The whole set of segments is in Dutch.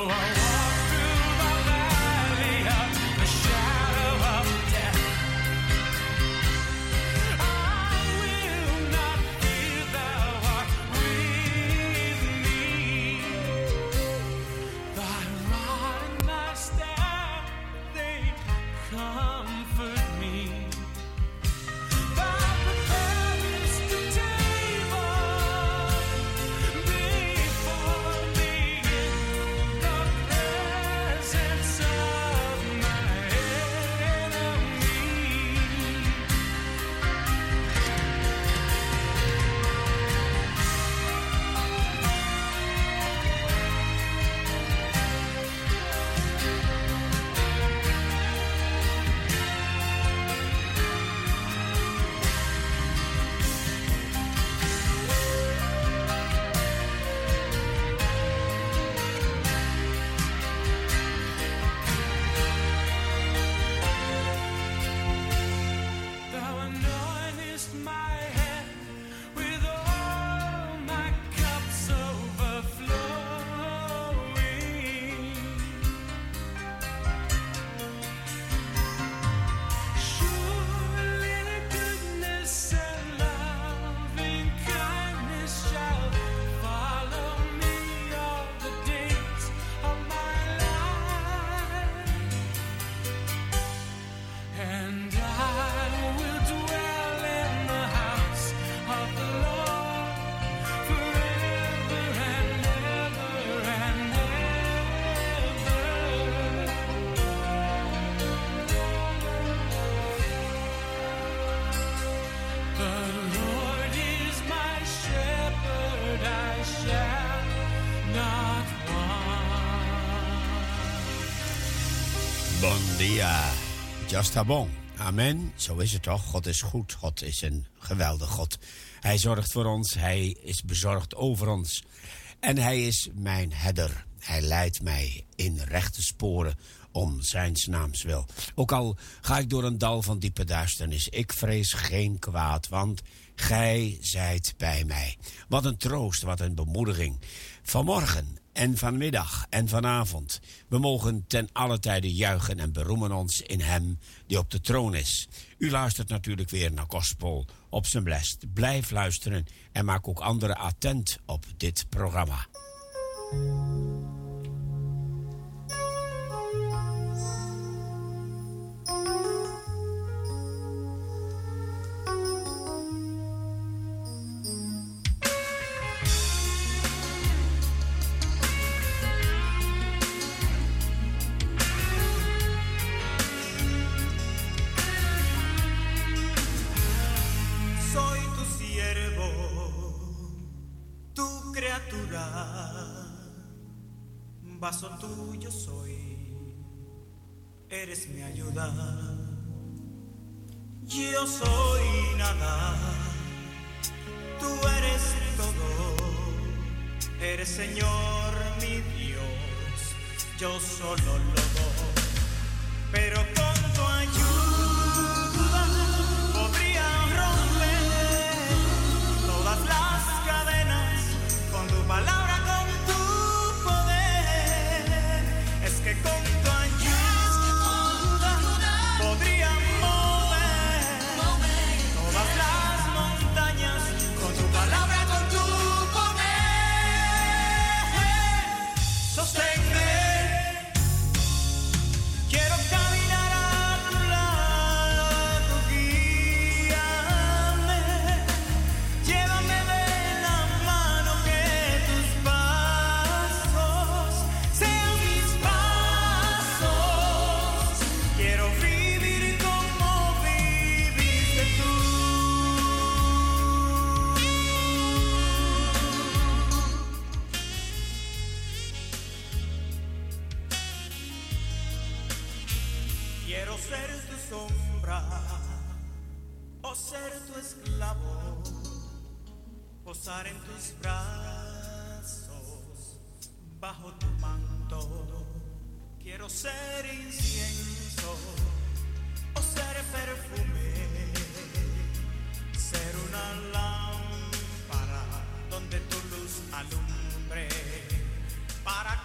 alone. Dia. Just bon. Amen. Zo is het toch? God is goed. God is een geweldig God. Hij zorgt voor ons. Hij is bezorgd over ons. En hij is mijn herder. Hij leidt mij in rechte sporen om zijn naams wil. Ook al ga ik door een dal van diepe duisternis, ik vrees geen kwaad, want gij zijt bij mij. Wat een troost, wat een bemoediging. Vanmorgen en vanmiddag en vanavond. We mogen ten alle tijde juichen en beroemen ons in Hem die op de troon is. U luistert natuurlijk weer naar Gospel op zijn blest. Blijf luisteren en maak ook anderen attent op dit programma. Vaso tuyo soy, eres mi ayuda. Yo soy nada, tú eres todo, eres Señor mi Dios, yo solo lo doy, pero con tu ayuda en tus brazos, bajo tu manto. Quiero ser incienso o ser perfume, ser una lámpara donde tu luz alumbre para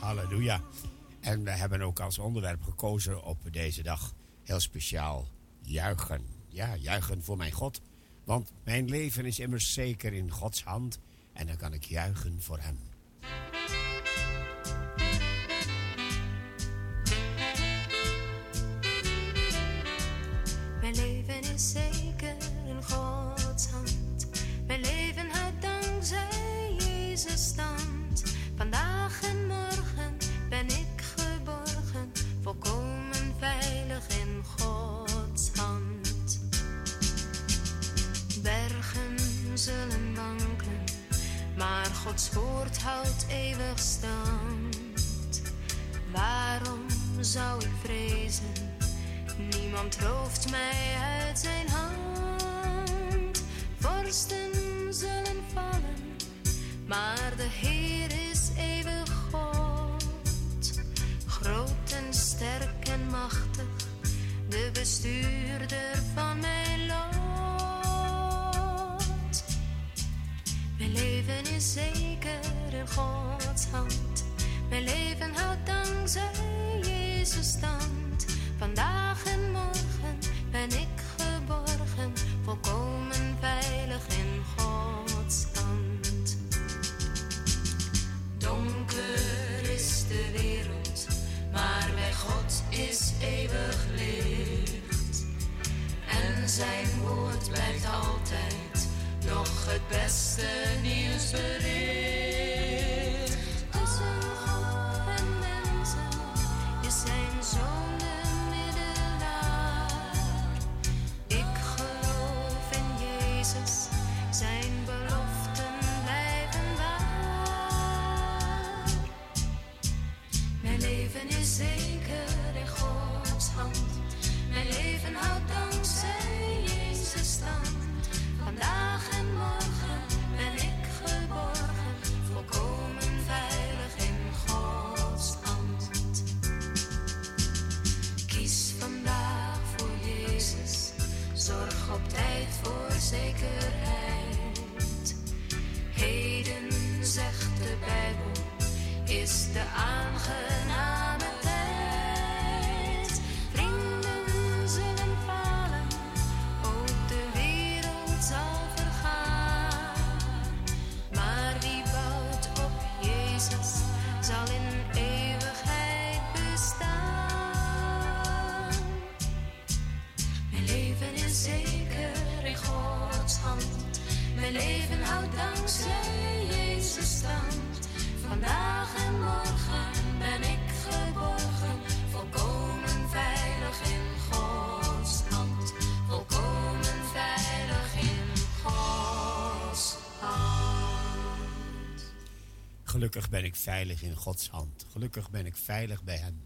Halleluja. En we hebben ook als onderwerp gekozen op deze dag heel speciaal juichen. Ja, juichen voor mijn God. Want mijn leven is immers zeker in Gods hand en dan kan ik juichen voor Hem. Gelukkig ben ik veilig in Gods hand. Gelukkig ben ik veilig bij Hem.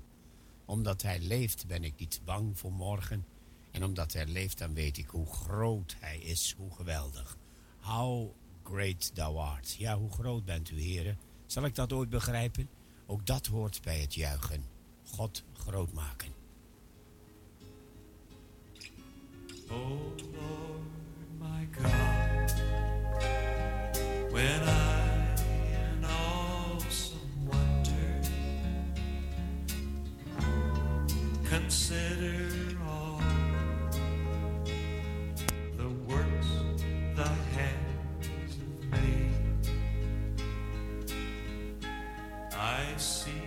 Omdat Hij leeft ben ik niet bang voor morgen. En omdat Hij leeft dan weet ik hoe groot Hij is, hoe geweldig. How great thou art. Ja, hoe groot bent u, heren. Zal ik dat ooit begrijpen? Ook dat hoort bij het juichen. God groot maken. Oh Lord, my God, when I Consider all the works thy hands have made. I see.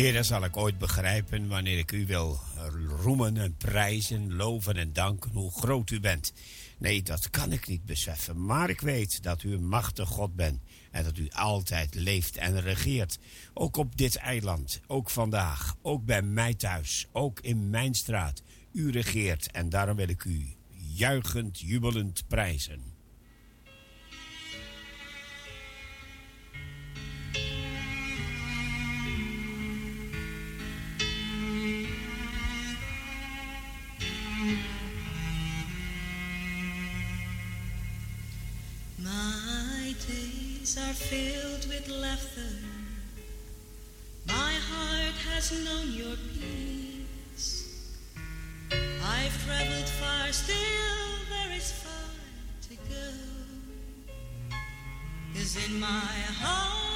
Heer, zal ik ooit begrijpen wanneer ik u wil roemen en prijzen, loven en danken hoe groot u bent. Nee, dat kan ik niet beseffen, maar ik weet dat u een machtig God bent en dat u altijd leeft en regeert. Ook op dit eiland, ook vandaag, ook bij mij thuis, ook in mijn straat. U regeert en daarom wil ik u juichend, jubelend prijzen. Days are filled with laughter. My heart has known your peace. I've traveled far, still there is far to go. Cause in my heart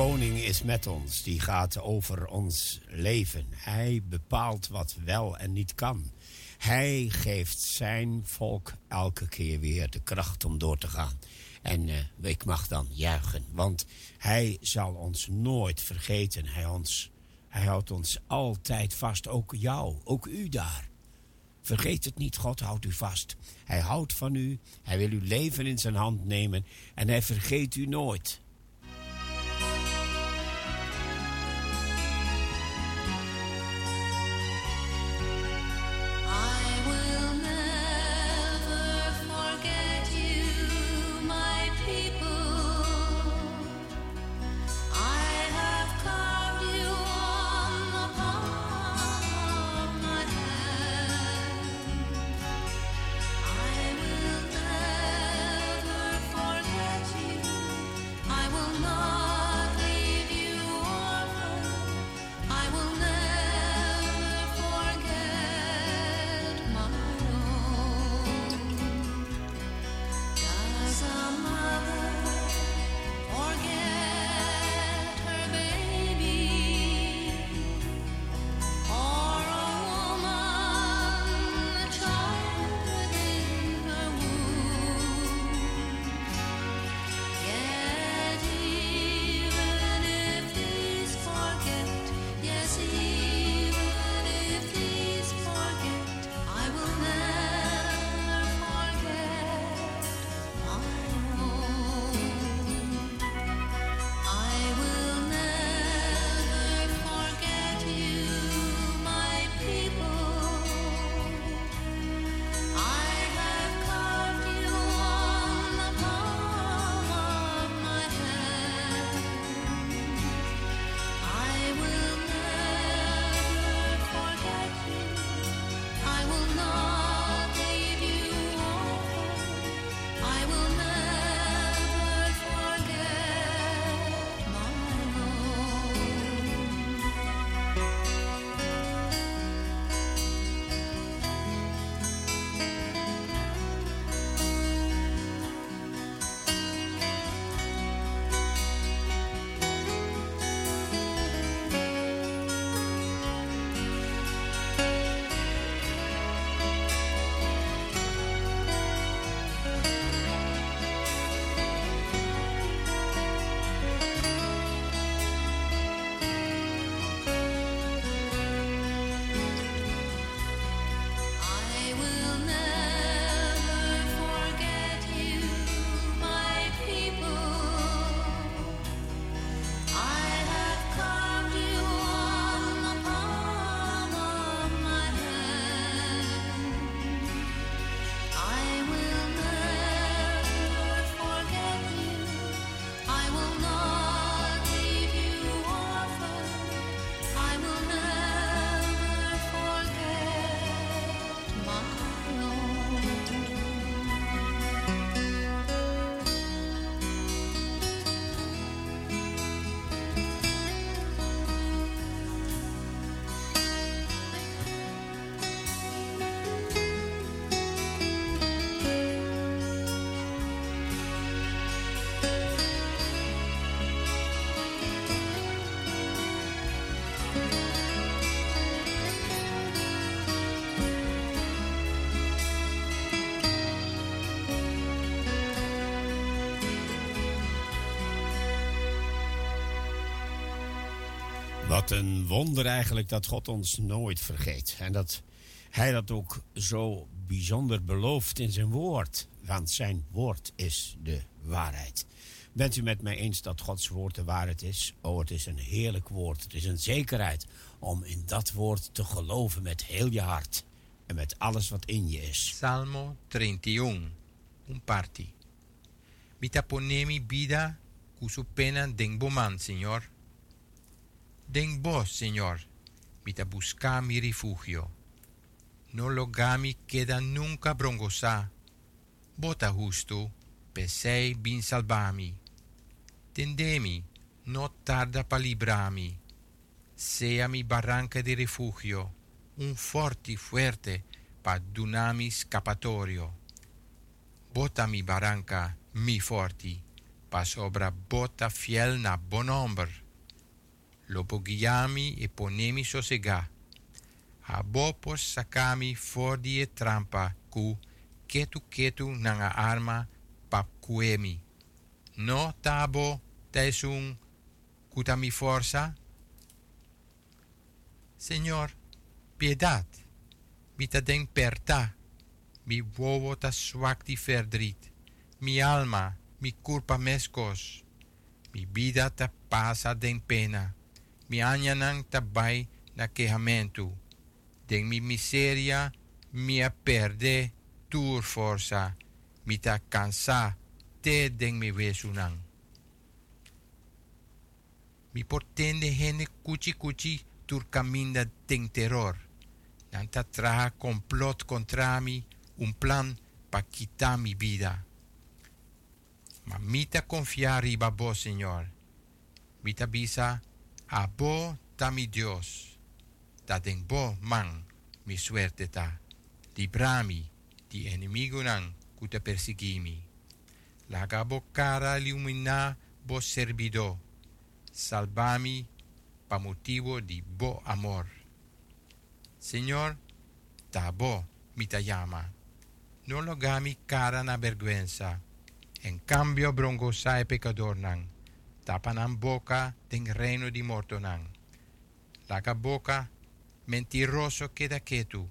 koning is met ons, die gaat over ons leven. Hij bepaalt wat wel en niet kan. Hij geeft zijn volk elke keer weer de kracht om door te gaan. En eh, ik mag dan juichen, want hij zal ons nooit vergeten. Hij, ons, hij houdt ons altijd vast, ook jou, ook u daar. Vergeet het niet, God houdt u vast. Hij houdt van u, hij wil uw leven in zijn hand nemen en hij vergeet u nooit. Een wonder eigenlijk dat God ons nooit vergeet. En dat Hij dat ook zo bijzonder belooft in zijn woord. Want zijn woord is de waarheid. Bent u met mij eens dat Gods woord de waarheid is? Oh, het is een heerlijk woord. Het is een zekerheid om in dat woord te geloven met heel je hart. En met alles wat in je is. Salmo 31, un parti. Mitaponemi vida cusu pena den boman, Señor. Den vos, Señor, mita busca mi refugio. No logami queda nunca brongosa. Bota justo, pesei bin salvami. Tendemi, no tarda pa librami. Sea mi barranca di refugio, un forti fuerte pa dunami scappatorio. Bota mi barranca, mi forti, pa sobra bota fiel na. Lopo guiami e ponemi sosega. A bopos sacami fordi e trampa cu ketu ketu nanga arma pap kuemi. No tabo tesum kutami forza? Señor, piedad, mita den perta, mi vovo ta swak di verdriet, mi alma, mi culpa mescos, mi vida ta pasa den pena, mi anyanang tabay na quejamento, den mi miseria, mia perde tur forza, mi ta cansa, te den mi wesunang. Mi portende hene cuchi cuchi tur caminda ten terror. Nanta traja complot contra mi, un plan pa quitar mi vida. Ma mita confiar riba bo, Señor. Mita bisa a bo ta mi Dios. Bo man mi suerte ta. Librami di enemigo nan cuta persigimi. Laga bo cara illumina bo servido. Salvami pa motivo di bo amor. Señor, ta bo mi ta llama. No logami cara na vergüenza. En cambio brongosa e pecador nan. Tapanan boca den reino di morto nan. Laga boca mentiroso queda quieto.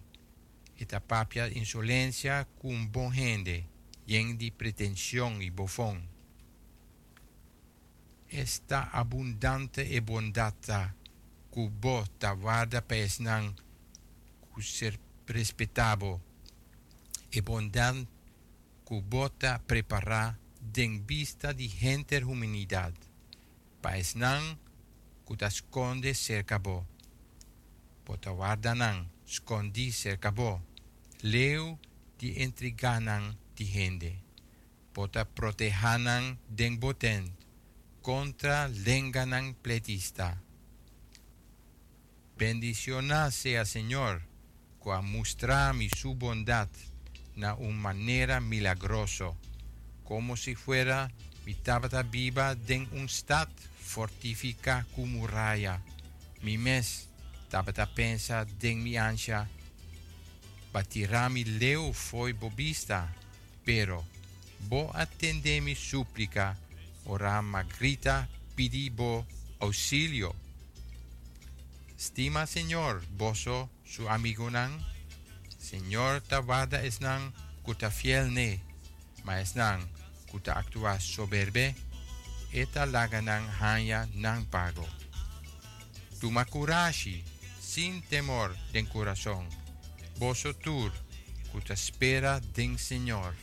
E tapapia insolencia cum bon gente. Yen di pretensión y bofón esta abundante e bondata cubo ta guarda pesnan cu ser respetabo e bondan cubota prepara den vista di gente humanidad paesnan cu ta sconde cerca bo. Pota guardanan scondi cerca bo. Leu di intriganan di gente pota protejanan den boten contra lenganan pletista. Bendicioná sea Señor, qua mustra mi su bondad na un manera milagroso, como si fuera mi tabata viva den un stat fortifica como raya. Mi mes tabata pensa den mi ansia, batirá mi leu foi bobista, pero bo attende mi súplica, ora magrita pidibo auxilio. Stima Señor, boso su amigo nan. Señor tabada es nan kuta fiel ne, ma es nan kuta actua soberbe, italaga ng haya ng pago. Tumakurashi sin temor del corazón. Vosotros, cuta espera Señor.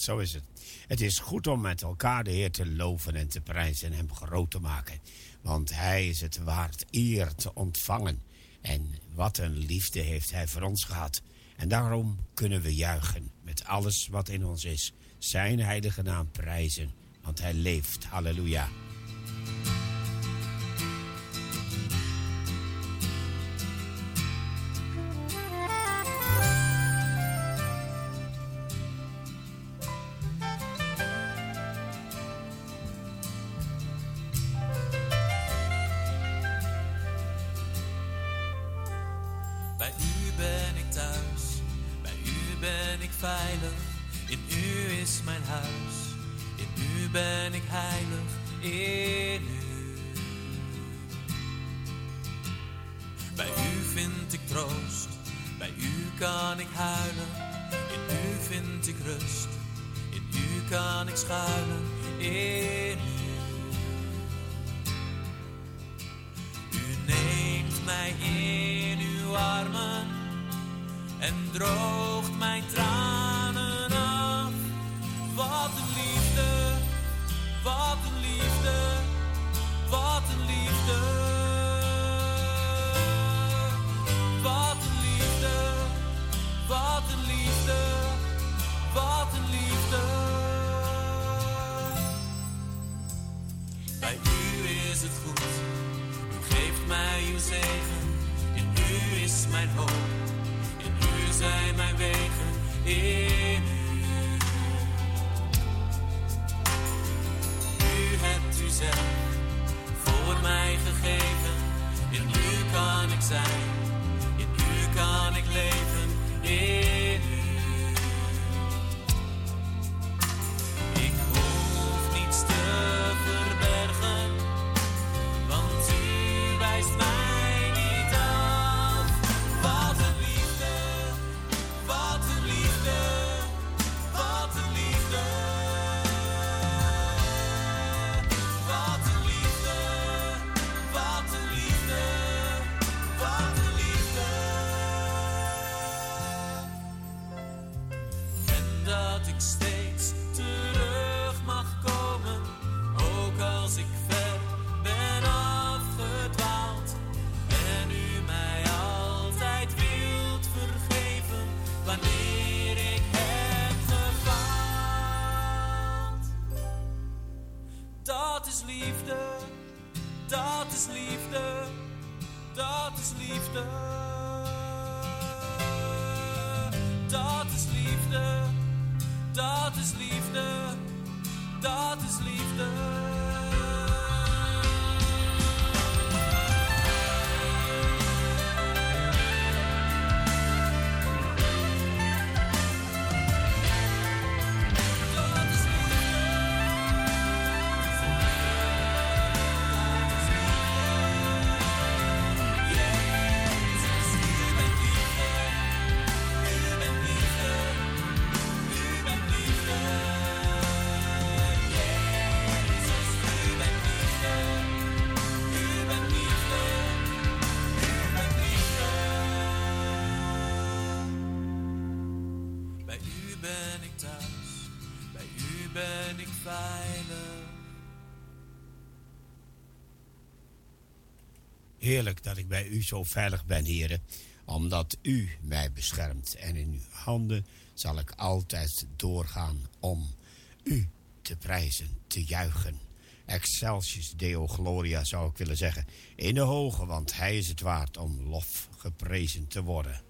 zo is het. Het is goed om met elkaar de Heer te loven en te prijzen en Hem groot te maken. Want Hij is het waard eer te ontvangen. En wat een liefde heeft Hij voor ons gehad. En daarom kunnen we juichen met alles wat in ons is. Zijn heilige naam prijzen, want Hij leeft. Halleluja. bij u zo veilig ben, heren, omdat u mij beschermt. En in uw handen zal ik altijd doorgaan om u te prijzen, te juichen. Excelsis Deo Gloria zou ik willen zeggen. In de hoge, want hij is het waard om lof geprezen te worden.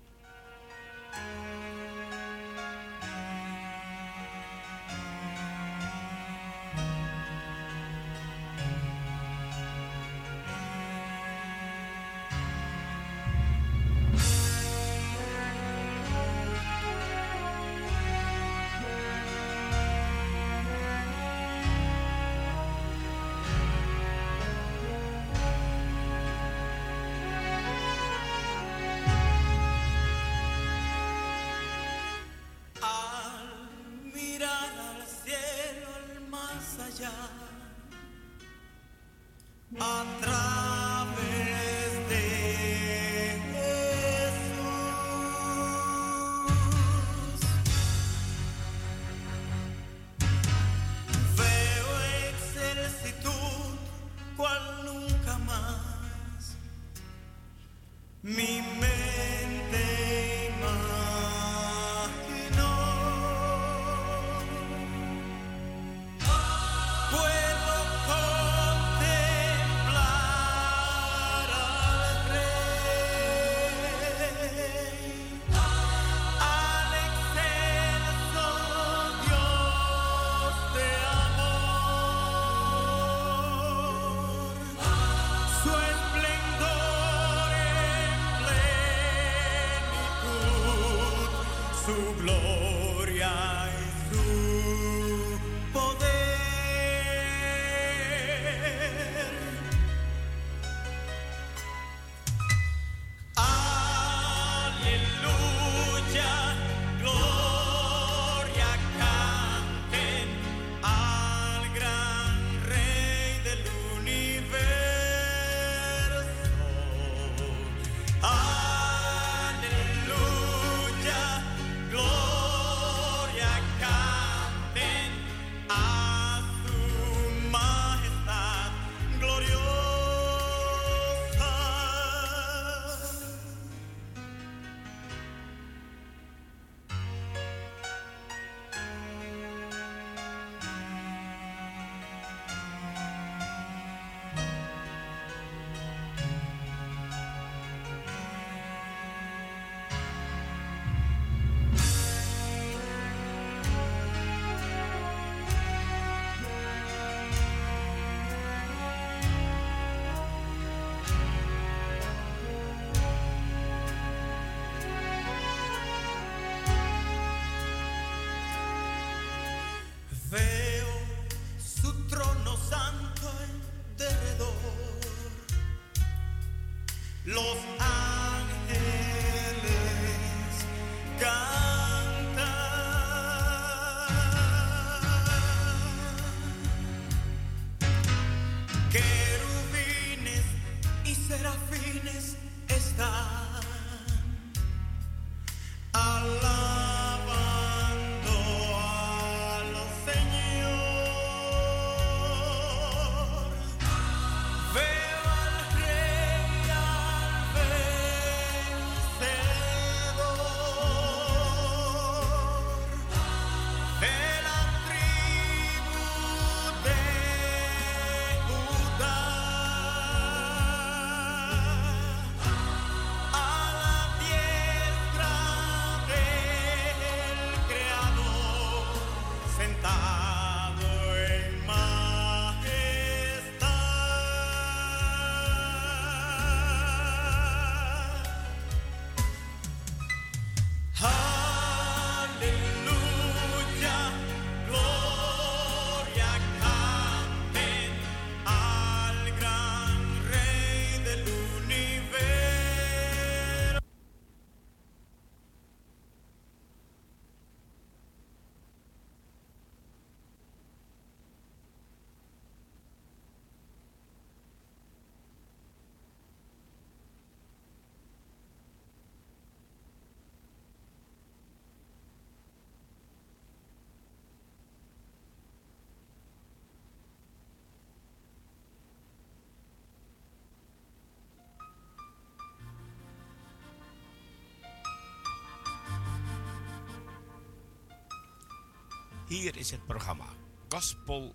Hier is het programma. Gospel.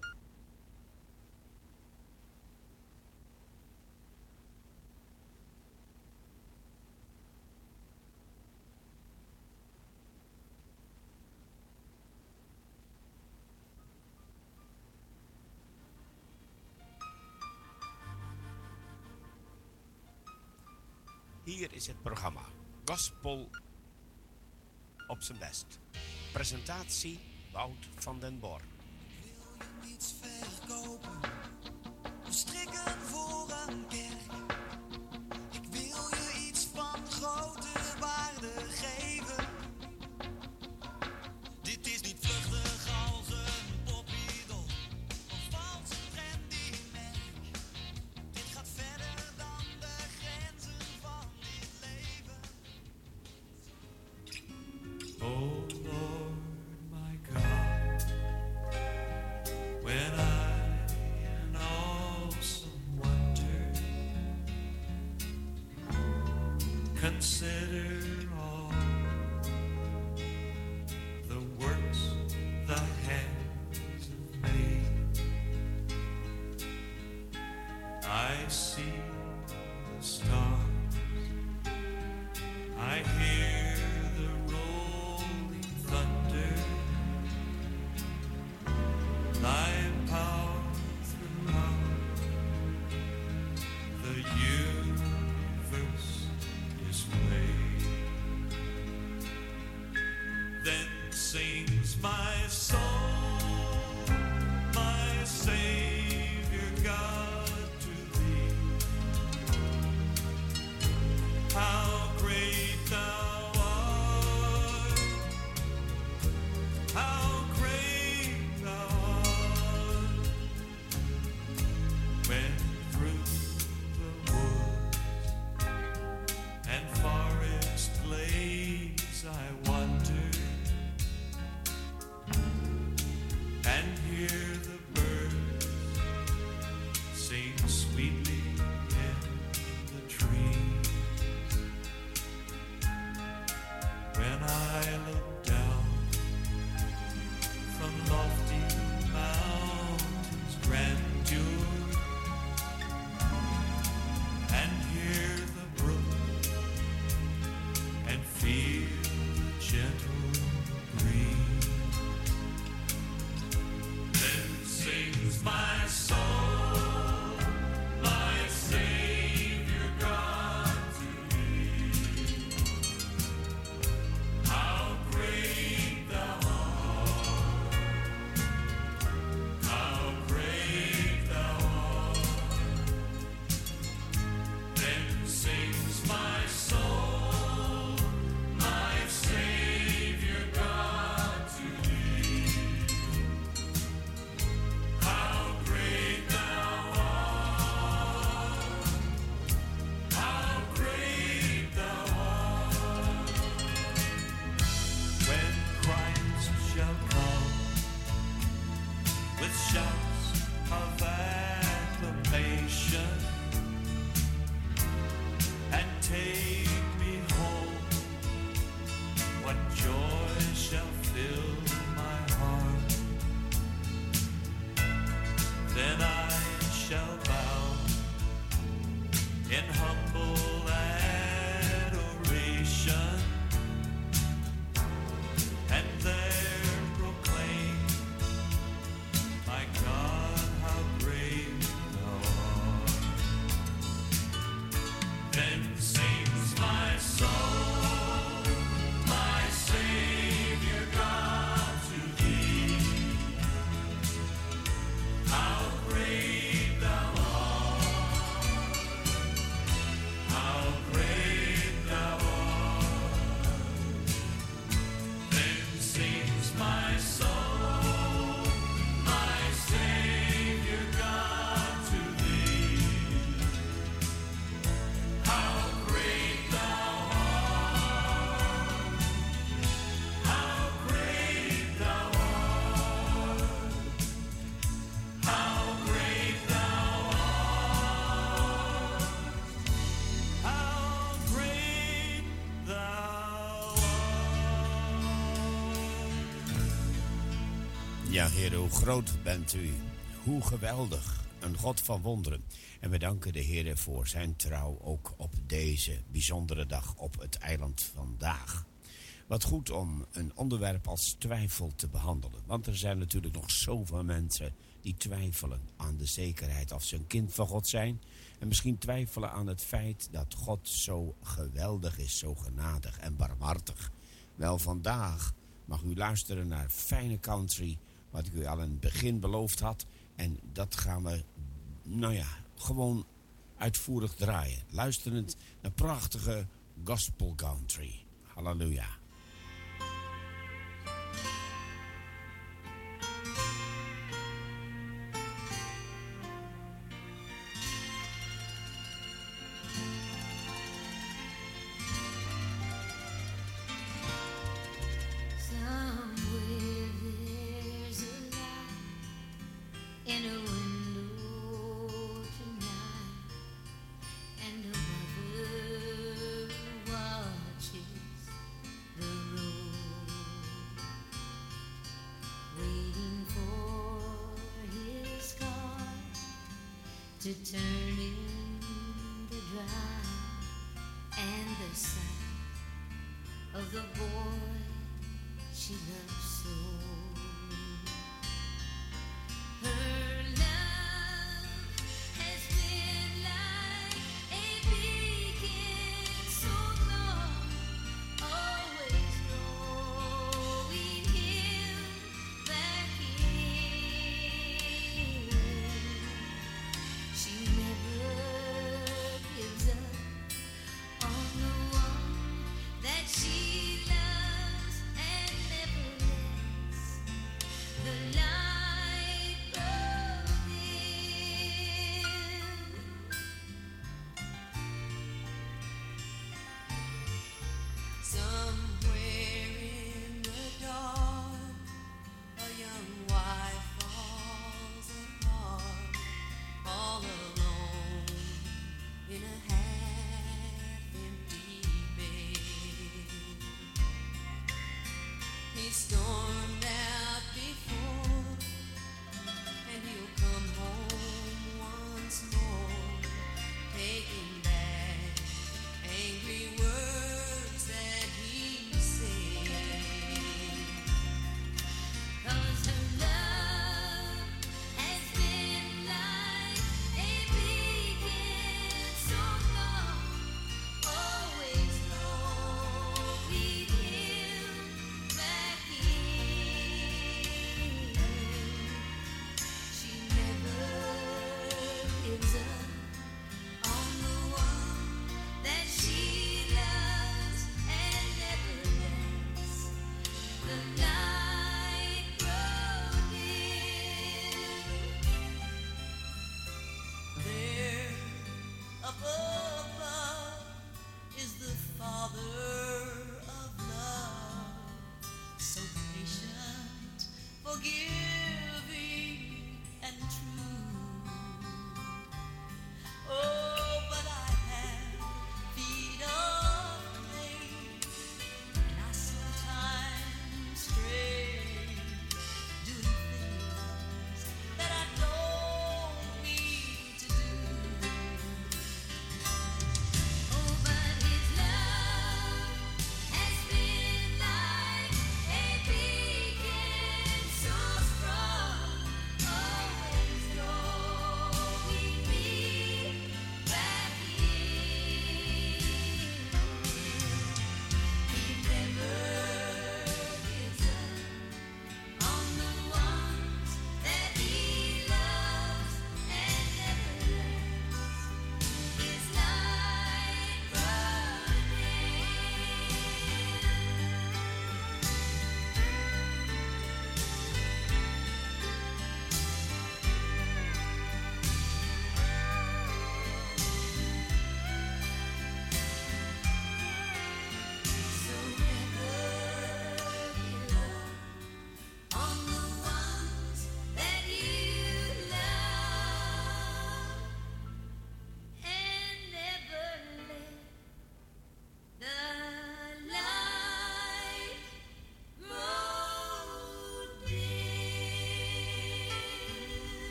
Hier is het programma. Gospel. Op zijn best. Presentatie. Wout van den Bor. wil je niets verkopen, we strikken voor een keer. Ja, Heer, hoe groot bent u? Hoe geweldig. Een God van wonderen. En we danken de Heer voor zijn trouw ook op deze bijzondere dag op het eiland vandaag. Wat goed om een onderwerp als twijfel te behandelen. Want er zijn natuurlijk nog zoveel mensen die twijfelen aan de zekerheid of ze een kind van God zijn. En misschien twijfelen aan het feit dat God zo geweldig is, zo genadig en barmhartig. Wel, vandaag mag u luisteren naar fijne country, wat ik u al in het begin beloofd had. En dat gaan we, nou ja, gewoon uitvoerig draaien. Luisterend naar prachtige gospel country. Halleluja.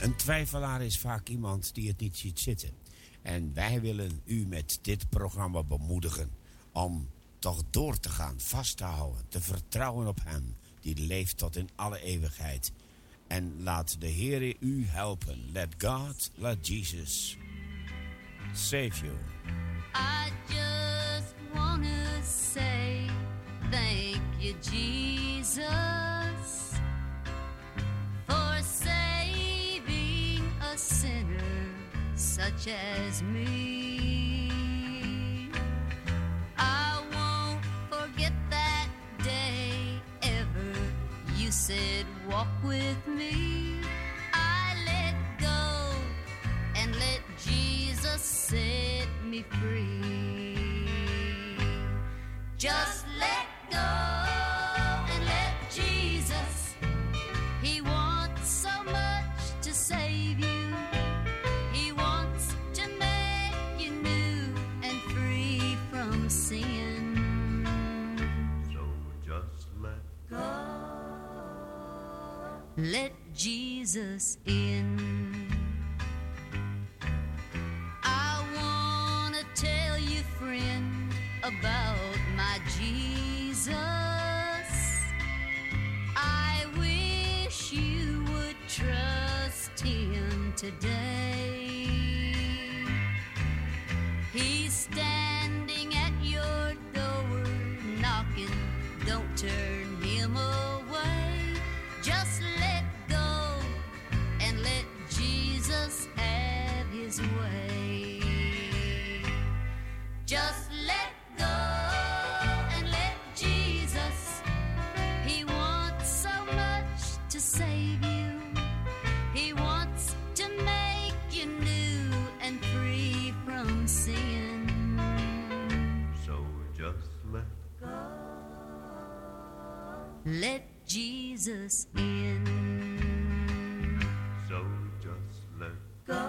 Een twijfelaar is vaak iemand die het niet ziet zitten. En wij willen u met dit programma bemoedigen om toch door te gaan, vast te houden, te vertrouwen op Hem die leeft tot in alle eeuwigheid. En laat de Heer u helpen. Let God, let Jesus save you. I just wanna say thank you, Jesus. such as me. I won't forget that day ever. You said, Walk with me. I let go and let Jesus set me free. Just brings us in. I wanna tell you, friend, about my Jesus. I wish you would trust him today. Jesus in. So just let go.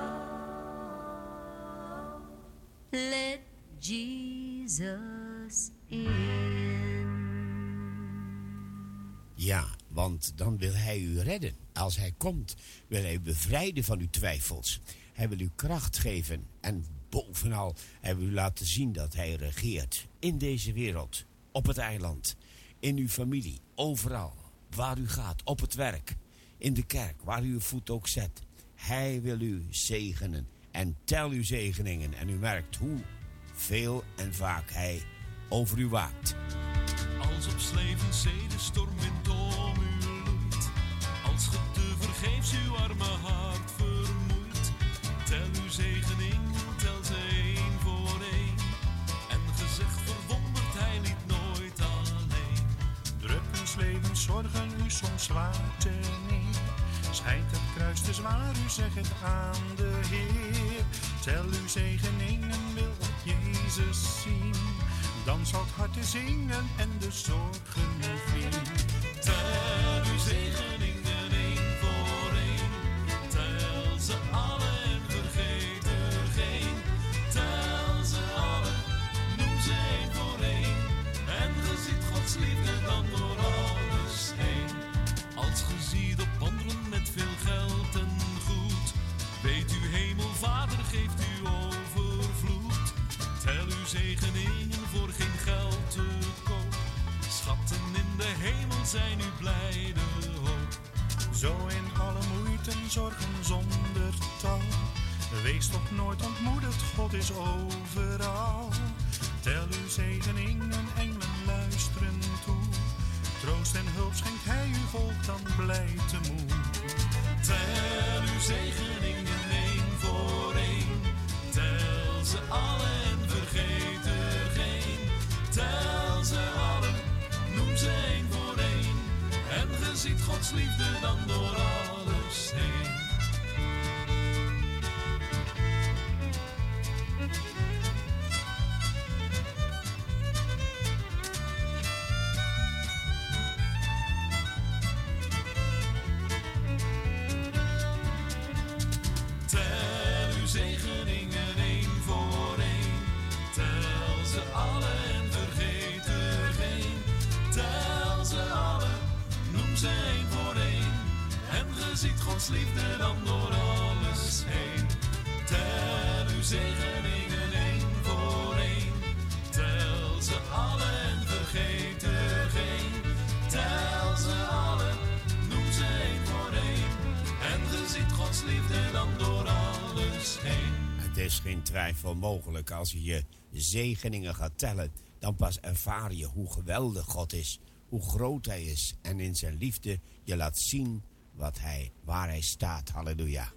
Let Jesus in. Ja, want dan wil Hij u redden. Als Hij komt, wil Hij u bevrijden van uw twijfels. Hij wil u kracht geven en bovenal Hij wil u laten zien dat Hij regeert in deze wereld, op het eiland, in uw familie, overal. Waar u gaat, op het werk, in de kerk, waar u uw voet ook zet. Hij wil u zegenen en tel uw zegeningen. En u merkt hoe veel en vaak hij over u waakt. Als op Slevenzee de stormwind om u loeit. Als ge te vergeefs uw arme hart vermoeit. Tel uw zegening, levenszorgen u soms zwaar te neer. Schijnt het kruis te zwaar, u zegt het aan de Heer. Tel uw zegeningen, wil op Jezus zien. Dan zal het hart te zingen en de zorgen vliegen. Tel uw zegeningen één voor één. Tel ze alle zijn uw blijde hoop. Zo in alle moeiten, zorgen zonder tal. Wees toch nooit ontmoedigd, God is overal. Tel uw zegeningen, engelen luisteren toe. Troost en hulp schenkt hij u volk dan blij temoet. Tel uw zegeningen één voor één. Tel ze alle en vergeet er geen. Tel ze alle, noem ze één. En ge ziet Gods liefde dan door alles heen. Liefde dan door alles heen. Tel uw zegeningen één voor één. Tel ze alle en vergeet er geen. Tel ze alle, noem ze één voor één. En ge ziet Gods liefde dan door alles heen. Het is geen twijfel mogelijk. Als je je zegeningen gaat tellen, dan pas ervaar je hoe geweldig God is, hoe groot Hij is. En in zijn liefde je laat zien wat hij, waar Hij staat. Halleluja.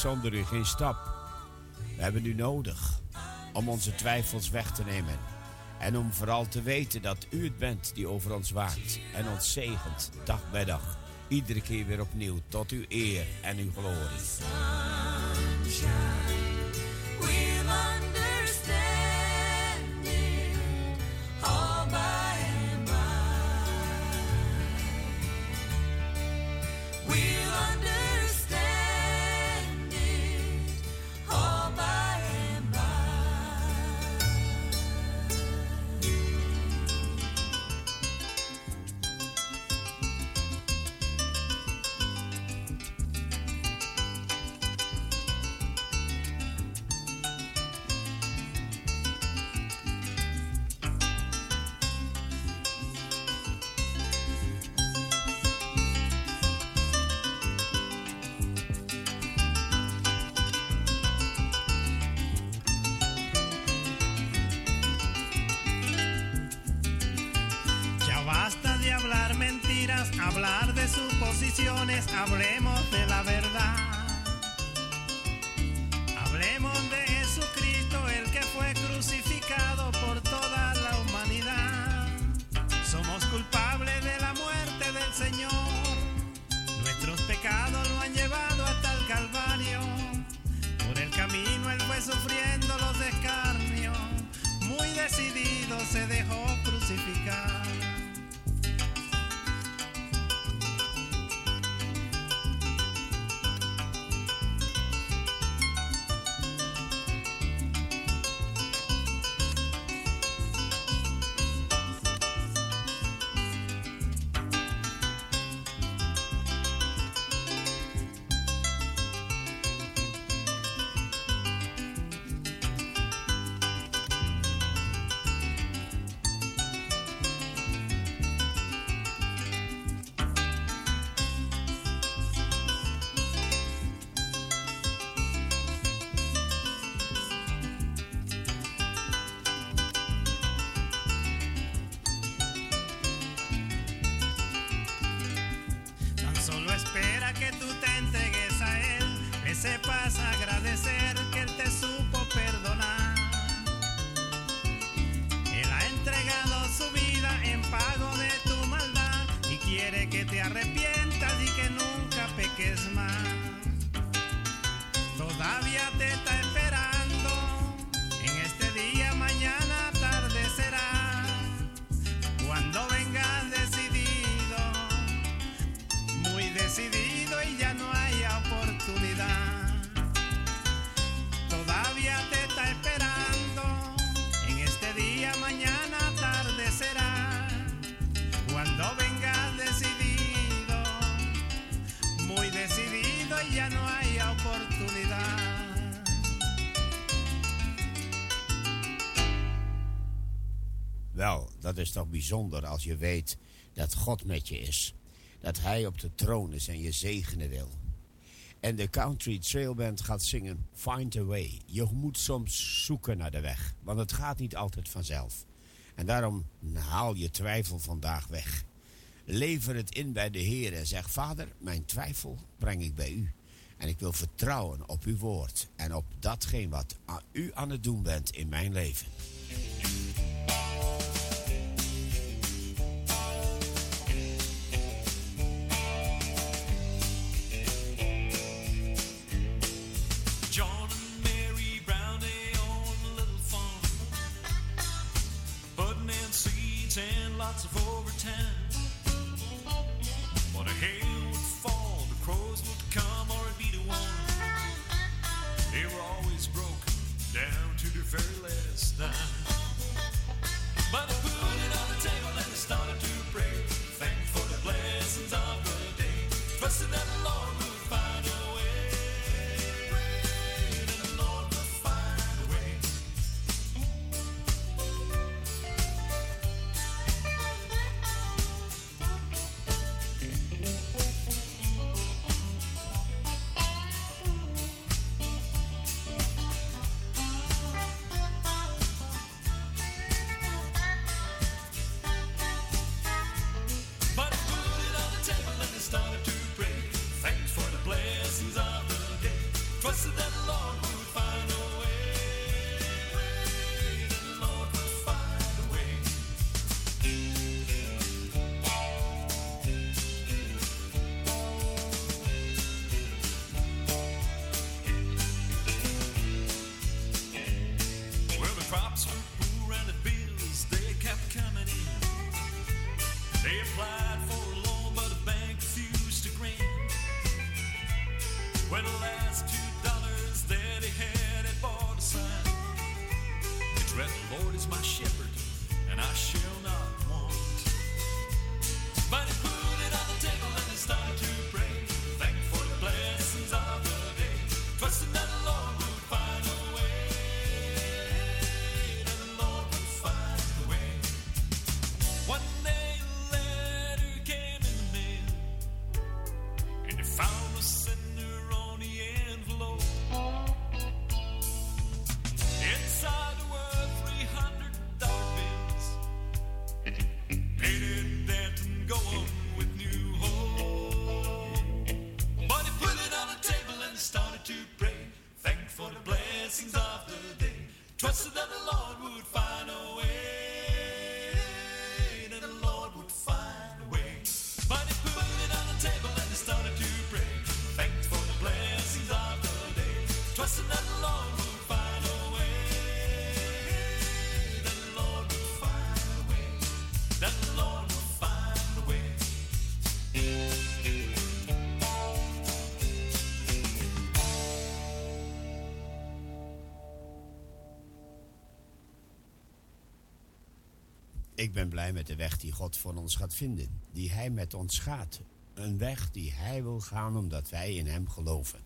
Zonder u, geen stap. We hebben u nodig om onze twijfels weg te nemen. En om vooral te weten dat u het bent die over ons waakt en ons zegent, dag bij dag. Iedere keer weer opnieuw, tot uw eer en uw glorie. dat is toch bijzonder als je weet dat God met je is. Dat Hij op de troon is en je zegenen wil. En de Country Trail Band gaat zingen Find a Way. Je moet soms zoeken naar de weg, want het gaat niet altijd vanzelf. En daarom haal je twijfel vandaag weg. Lever het in bij de Heer en zeg: Vader, mijn twijfel breng ik bij U. En ik wil vertrouwen op Uw woord en op datgene wat U aan het doen bent in mijn leven. lots of ten, But a hail would fall, the crows would come, or it'd be the one. They were always broken down to the very last dime. ben blij met de weg die God voor ons gaat vinden, die Hij met ons gaat. Een weg die Hij wil gaan omdat wij in Hem geloven.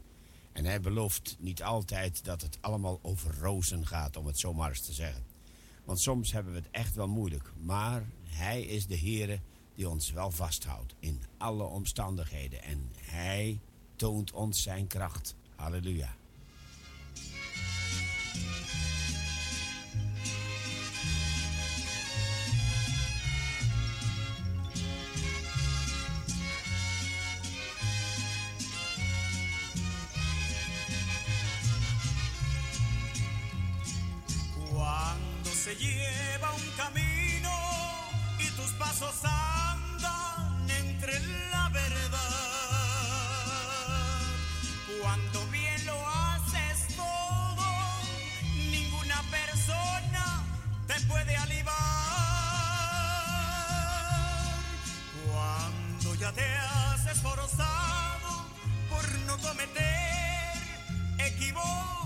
En Hij belooft niet altijd dat het allemaal over rozen gaat, om het zomaar eens te zeggen. Want soms hebben we het echt wel moeilijk, maar Hij is de Heere die ons wel vasthoudt in alle omstandigheden. En Hij toont ons Zijn kracht. Halleluja. se lleva un camino y tus pasos andan entre la verdad. Cuando bien lo haces todo, ninguna persona te puede alivar. Cuando ya te has esforzado por no cometer equívocos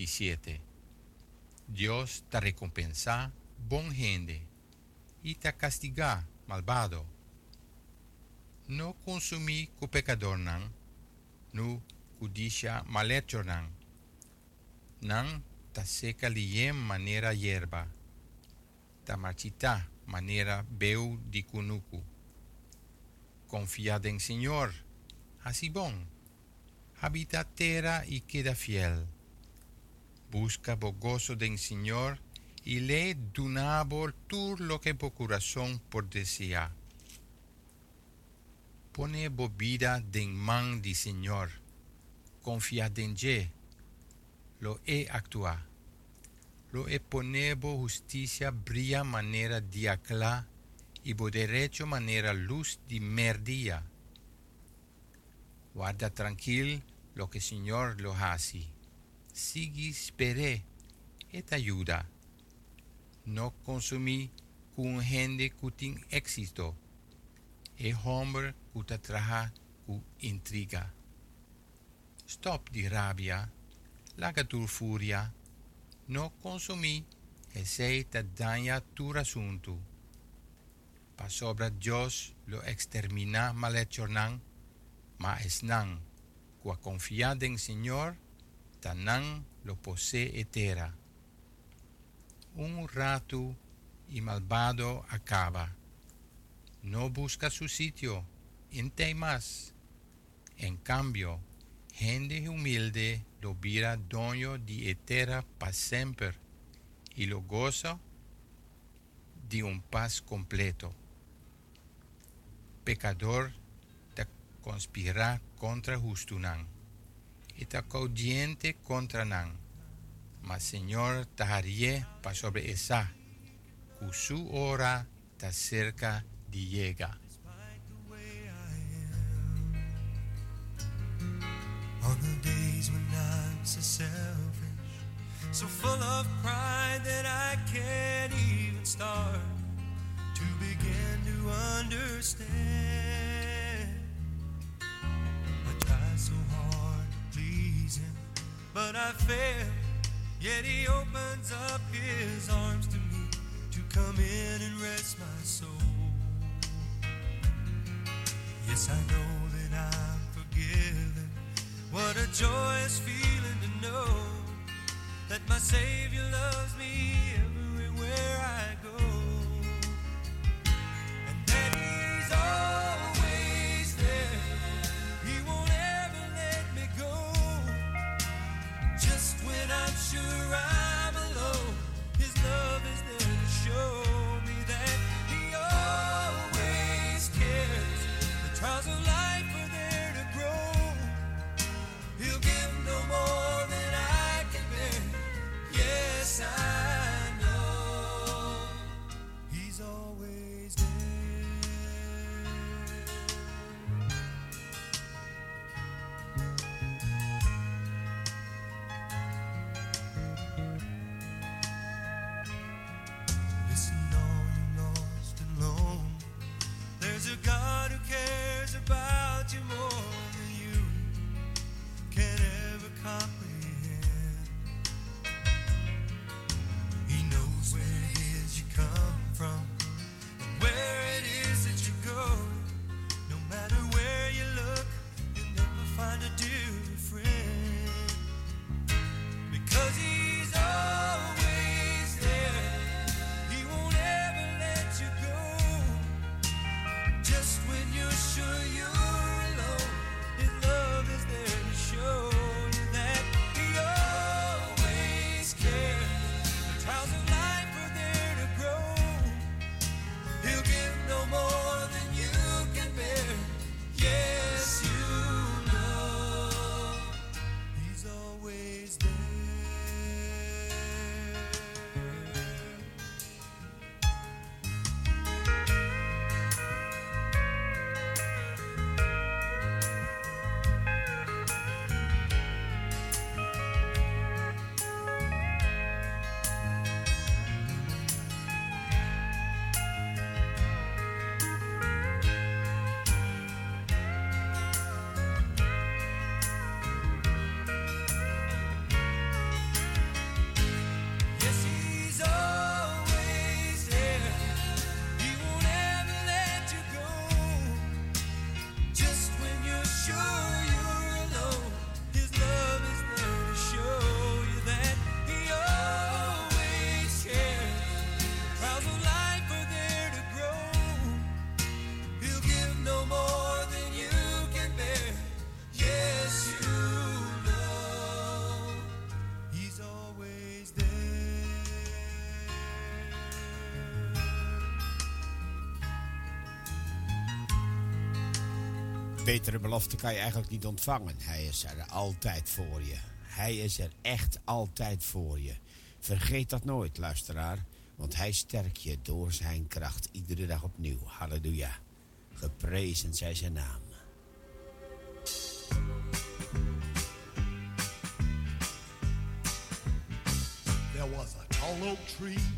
37. Dios te recompensa, bom gente, y te castiga, malvado. No consumí cu pecador nan, nu cudicia malhecho nan. Nan ta seca liem manera hierba, ta marchita manera beu di cunucu. Confiad en Señor, así bon. Habita terra y queda fiel. Busca bo gozo del Señor y lee dunabor tú lo que por corazón por desear. Pone bo vida den man di Señor. Confia en je. Lo he actua. Lo he pone bo justicia brilla manera diacla y bo derecho manera luz di merdía. Guarda tranquil lo que Señor lo hace. Sigui spere et ayuda. No consumí con gente cutin éxito. E hombre cuta traja cu intriga. Stop di rabia, laga tu furia. No consumí e sei daña tu asunto. Pa sobra Dios lo extermina malhechornan, ma es nan, cua confiada en Señor, tanan lo posee etera. Un rato y malvado acaba. No busca su sitio, en más. En cambio, gente humilde lo vira dueño di etera pa sempre y lo goza de un paz completo. Pecador te conspira contra justunan y te caudiente contra nan. Mas Señor te harie pa sobre esa, cu su hora te cerca di llega. On the days when I'm so selfish, So full of pride that I can't even start to begin to understand. But I fail. Yet he opens up his arms to me to come in and rest my soul. Yes, I know that I'm forgiven. What a joyous feeling to know that my Savior betere belofte kan je eigenlijk niet ontvangen. Hij is er altijd voor je. Hij is er echt altijd voor je. Vergeet dat nooit, luisteraar. Want hij sterkt je door zijn kracht iedere dag opnieuw. Halleluja. Geprezen zij zijn naam. There was a tall tree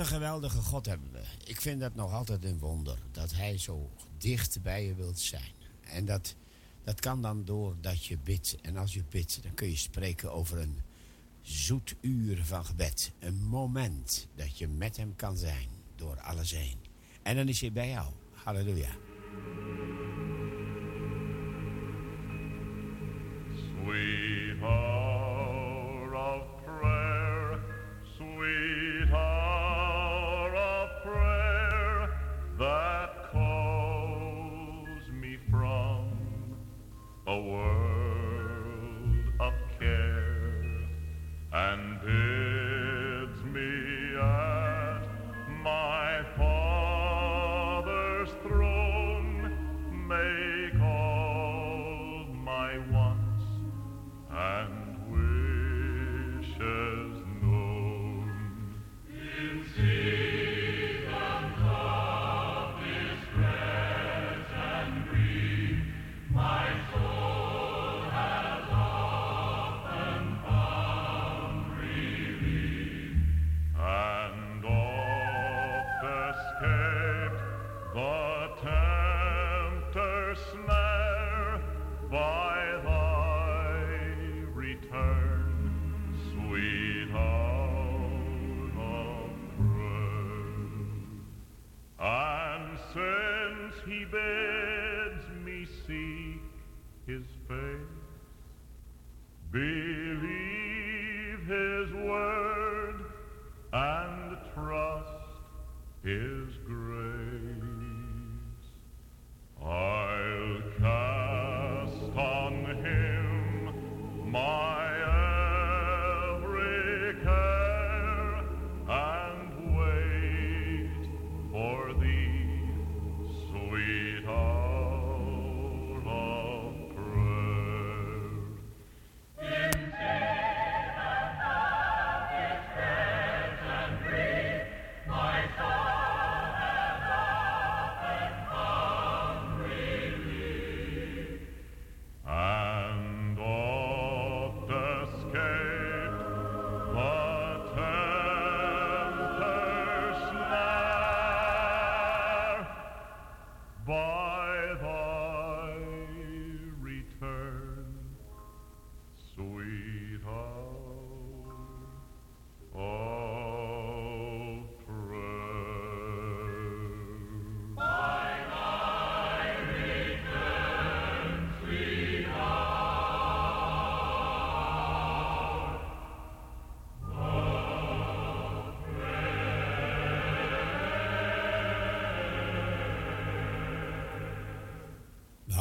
een geweldige God hebben we. Ik vind dat nog altijd een wonder. Dat hij zo dicht bij je wilt zijn. En dat, dat kan dan doordat je bidt. En als je bidt, dan kun je spreken over een zoet uur van gebed. Een moment dat je met hem kan zijn. Door alles heen. En dan is hij bij jou. Halleluja.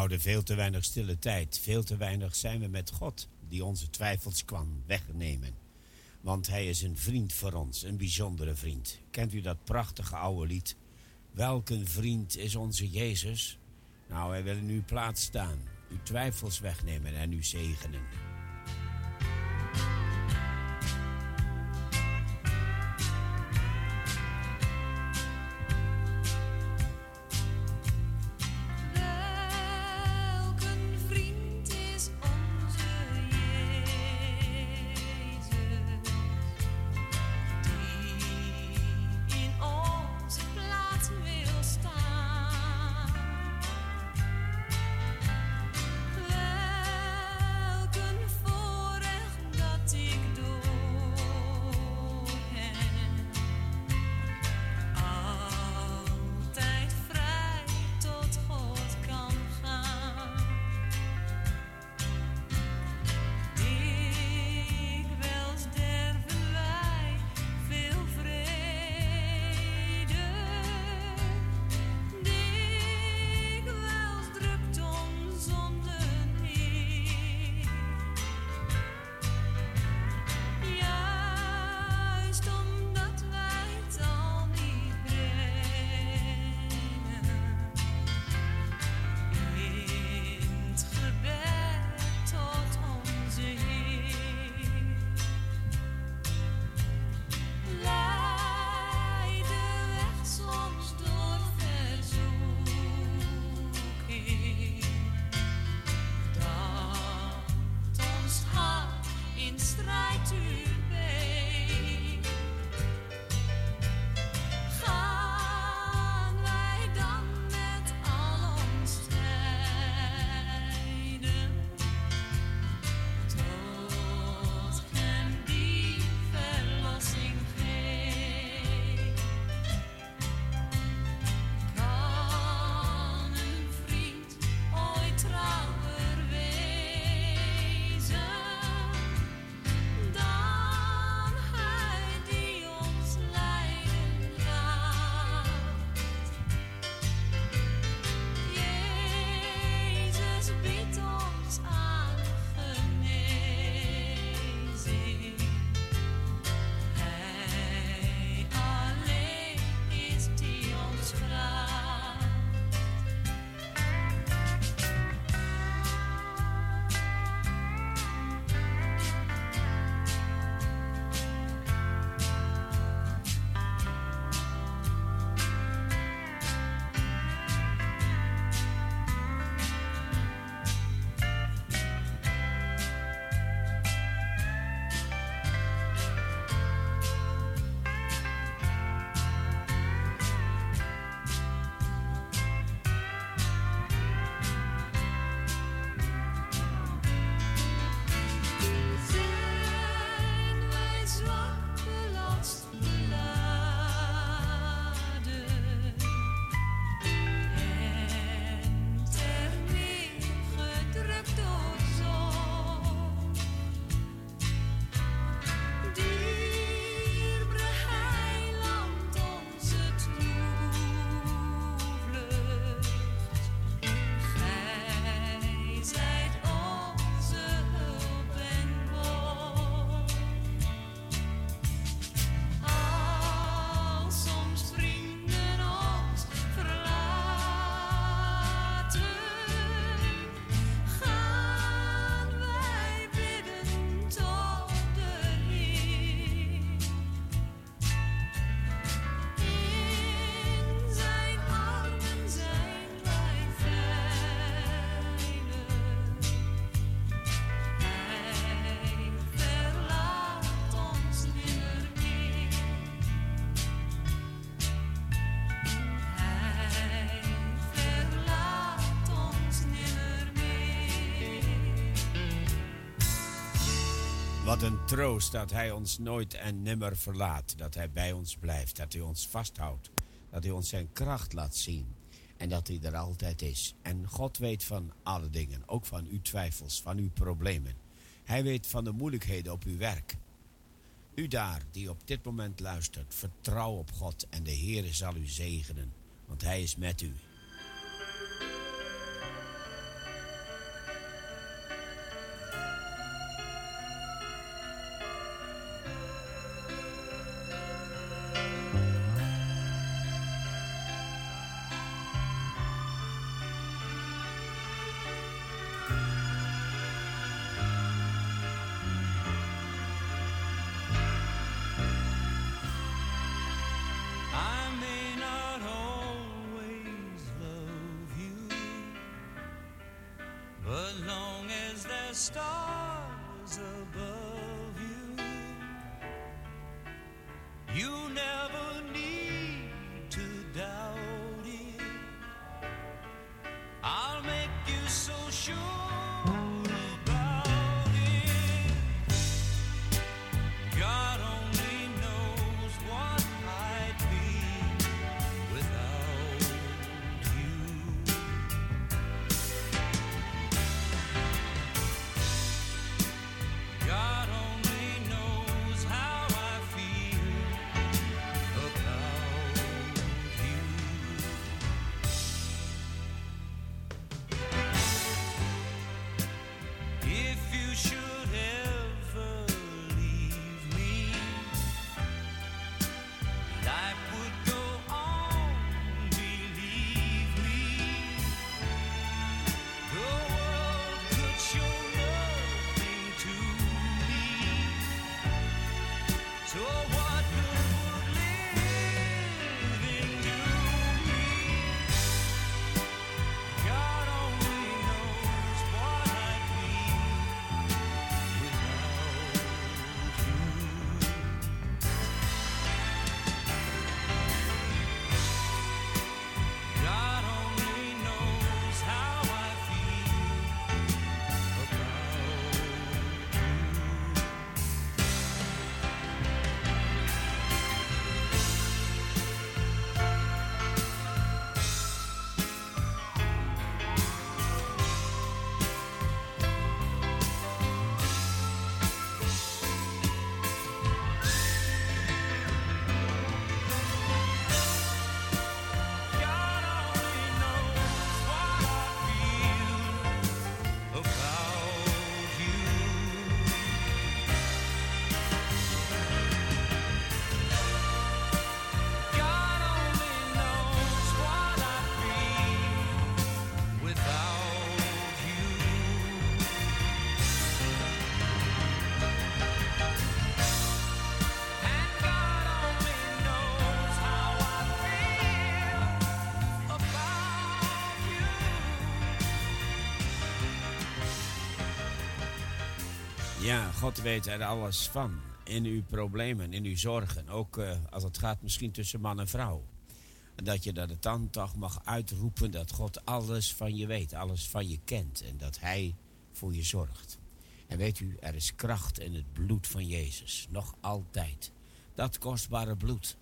Houden veel te weinig stille tijd. Veel te weinig zijn we met God, die onze twijfels kwam wegnemen. Want hij is een vriend voor ons, een bijzondere vriend. Kent u dat prachtige oude lied? Welk een vriend is onze Jezus? Nou, hij wil in uw plaats staan, uw twijfels wegnemen en u zegenen. Troost dat hij ons nooit en nimmer verlaat. Dat hij bij ons blijft, dat hij ons vasthoudt. Dat hij ons zijn kracht laat zien. En dat hij er altijd is. En God weet van alle dingen, ook van uw twijfels, van uw problemen. Hij weet van de moeilijkheden op uw werk. U daar die op dit moment luistert, vertrouw op God en de Heer zal u zegenen, want Hij is met u. God weet er alles van. In uw problemen, in uw zorgen. Ook eh, als het gaat misschien tussen man en vrouw. En dat je dat het dan mag uitroepen dat God alles van je weet, alles van je kent. En dat Hij voor je zorgt. En weet u, er is kracht in het bloed van Jezus. Nog altijd. Dat kostbare bloed,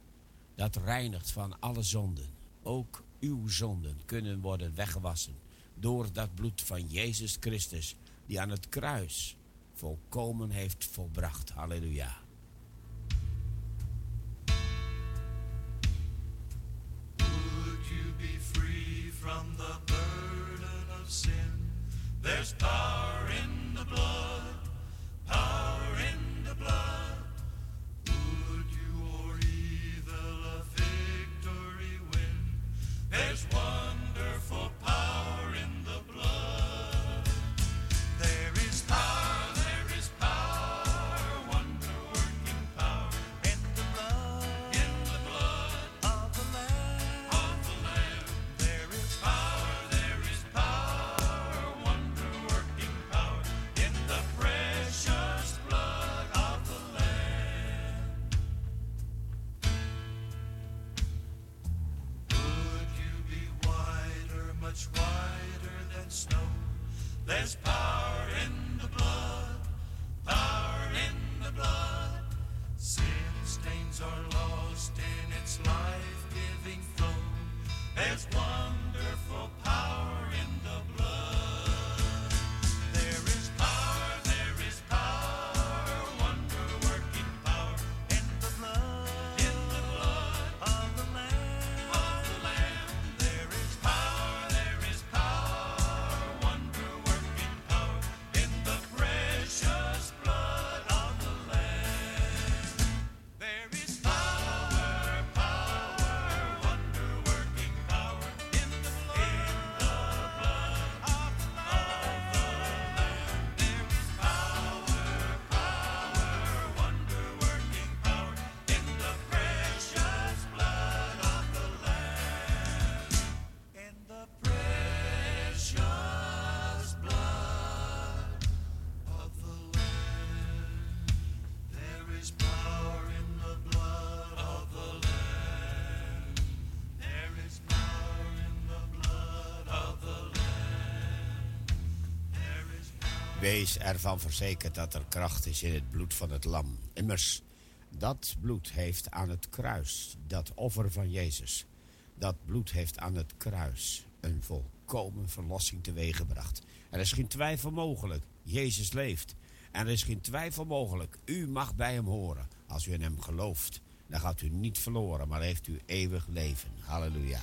dat reinigt van alle zonden. Ook uw zonden kunnen worden weggewassen door dat bloed van Jezus Christus, die aan het kruis volkomen heeft volbracht. Halleluja. Wees ervan verzekerd dat er kracht is in het bloed van het lam. Immers, dat bloed heeft aan het kruis, dat offer van Jezus, dat bloed heeft aan het kruis een volkomen verlossing teweeggebracht. Er is geen twijfel mogelijk. Jezus leeft. En er is geen twijfel mogelijk. U mag bij hem horen. Als u in hem gelooft, dan gaat u niet verloren, maar heeft u eeuwig leven. Halleluja.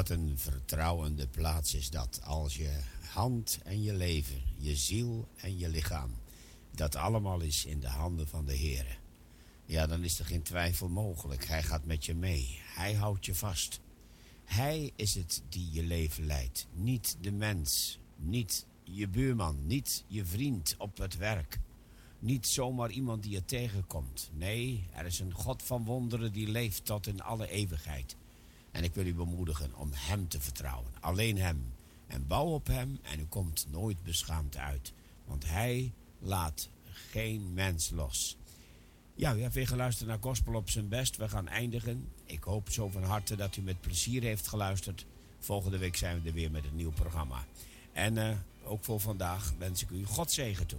Wat een vertrouwende plaats is dat als je hand en je leven, je ziel en je lichaam, dat allemaal is in de handen van de Heer. Ja, dan is er geen twijfel mogelijk. Hij gaat met je mee. Hij houdt je vast. Hij is het die je leven leidt. Niet de mens. Niet je buurman. Niet je vriend op het werk. Niet zomaar iemand die je tegenkomt. Nee, er is een God van wonderen die leeft tot in alle eeuwigheid. En ik wil u bemoedigen om Hem te vertrouwen. Alleen Hem. En bouw op Hem en u komt nooit beschaamd uit. Want Hij laat geen mens los. Ja, u hebt weer geluisterd naar Gospel op zijn best. We gaan eindigen. Ik hoop zo van harte dat u met plezier heeft geluisterd. Volgende week zijn we er weer met een nieuw programma. En eh, ook voor vandaag wens ik u God zegen toe.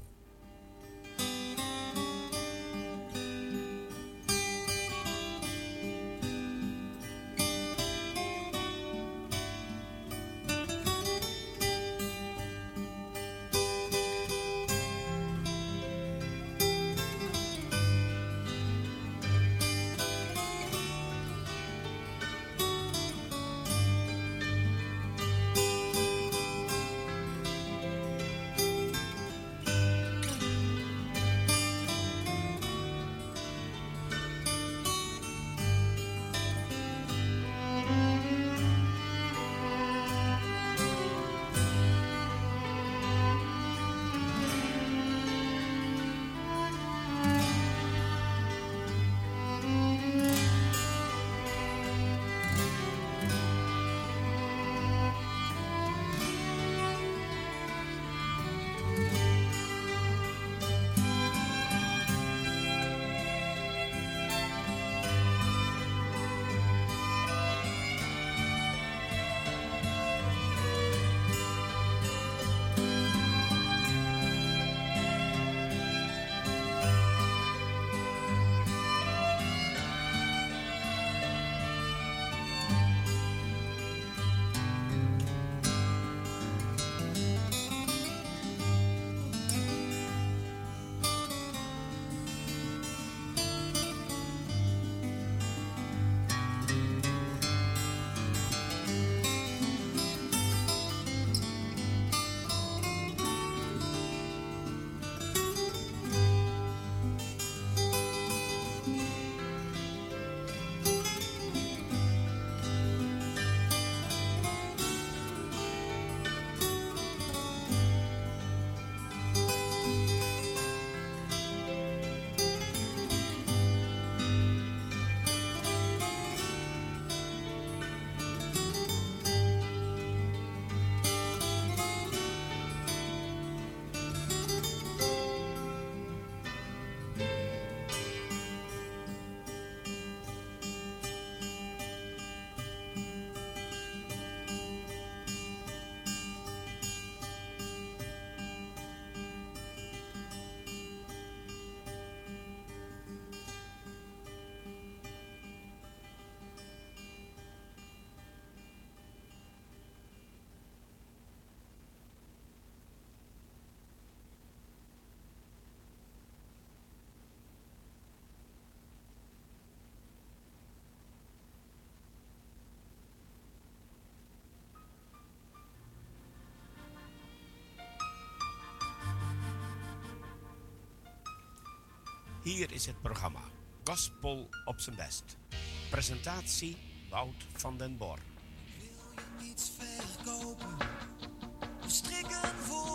Hier is het programma Gospel op zijn best. Presentatie Wout van den Bor. Wil je iets verkopen? Strikken voor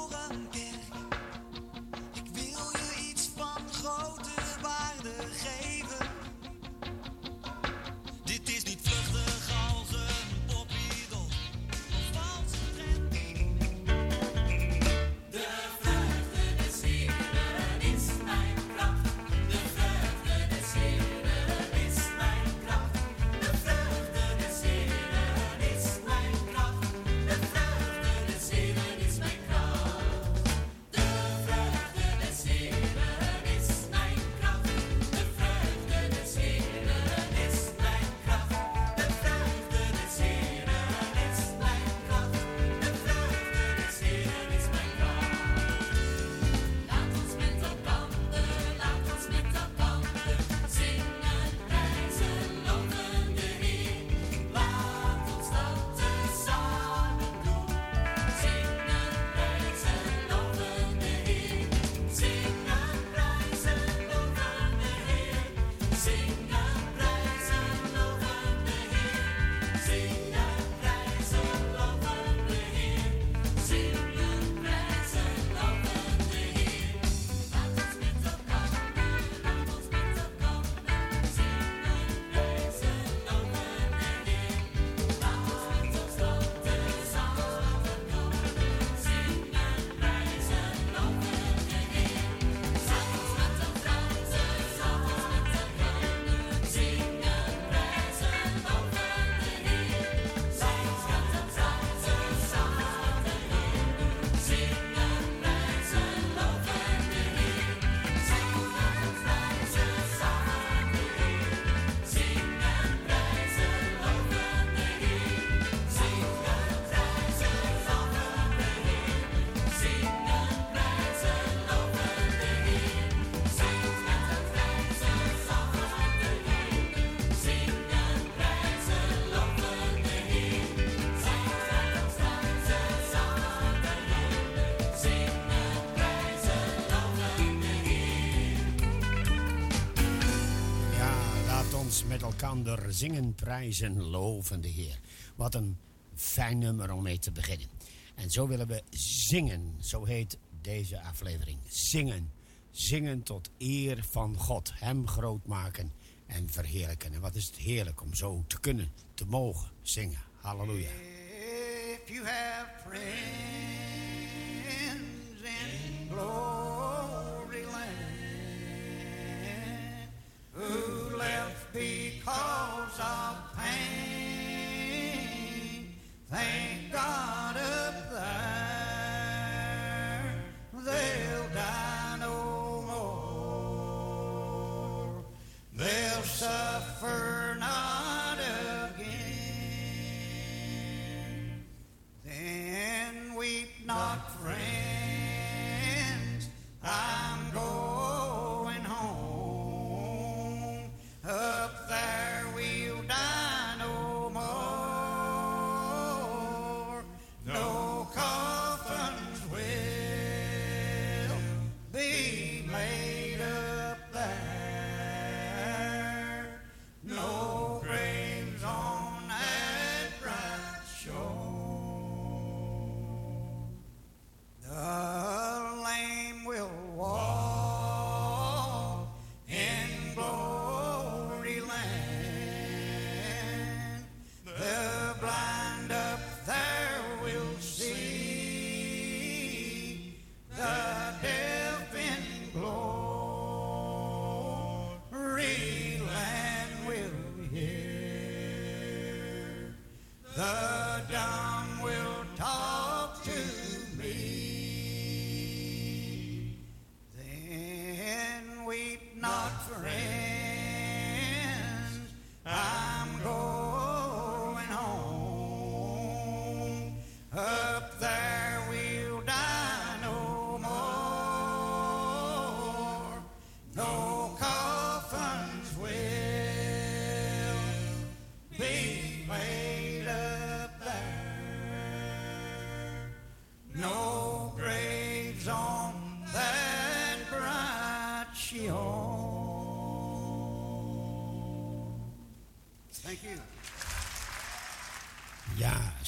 zingen, prijzen, loven de Heer. Wat een fijn nummer om mee te beginnen. En zo willen we zingen, zo heet deze aflevering. Zingen, zingen tot eer van God, Hem groot maken en verheerlijken. En wat is het heerlijk om zo te kunnen, te mogen zingen. Halleluja. If you have friends in glory. who left because of pain. Thank God up there they'll die no more. They'll suffer not again. Then weep not, friends. I'm going. up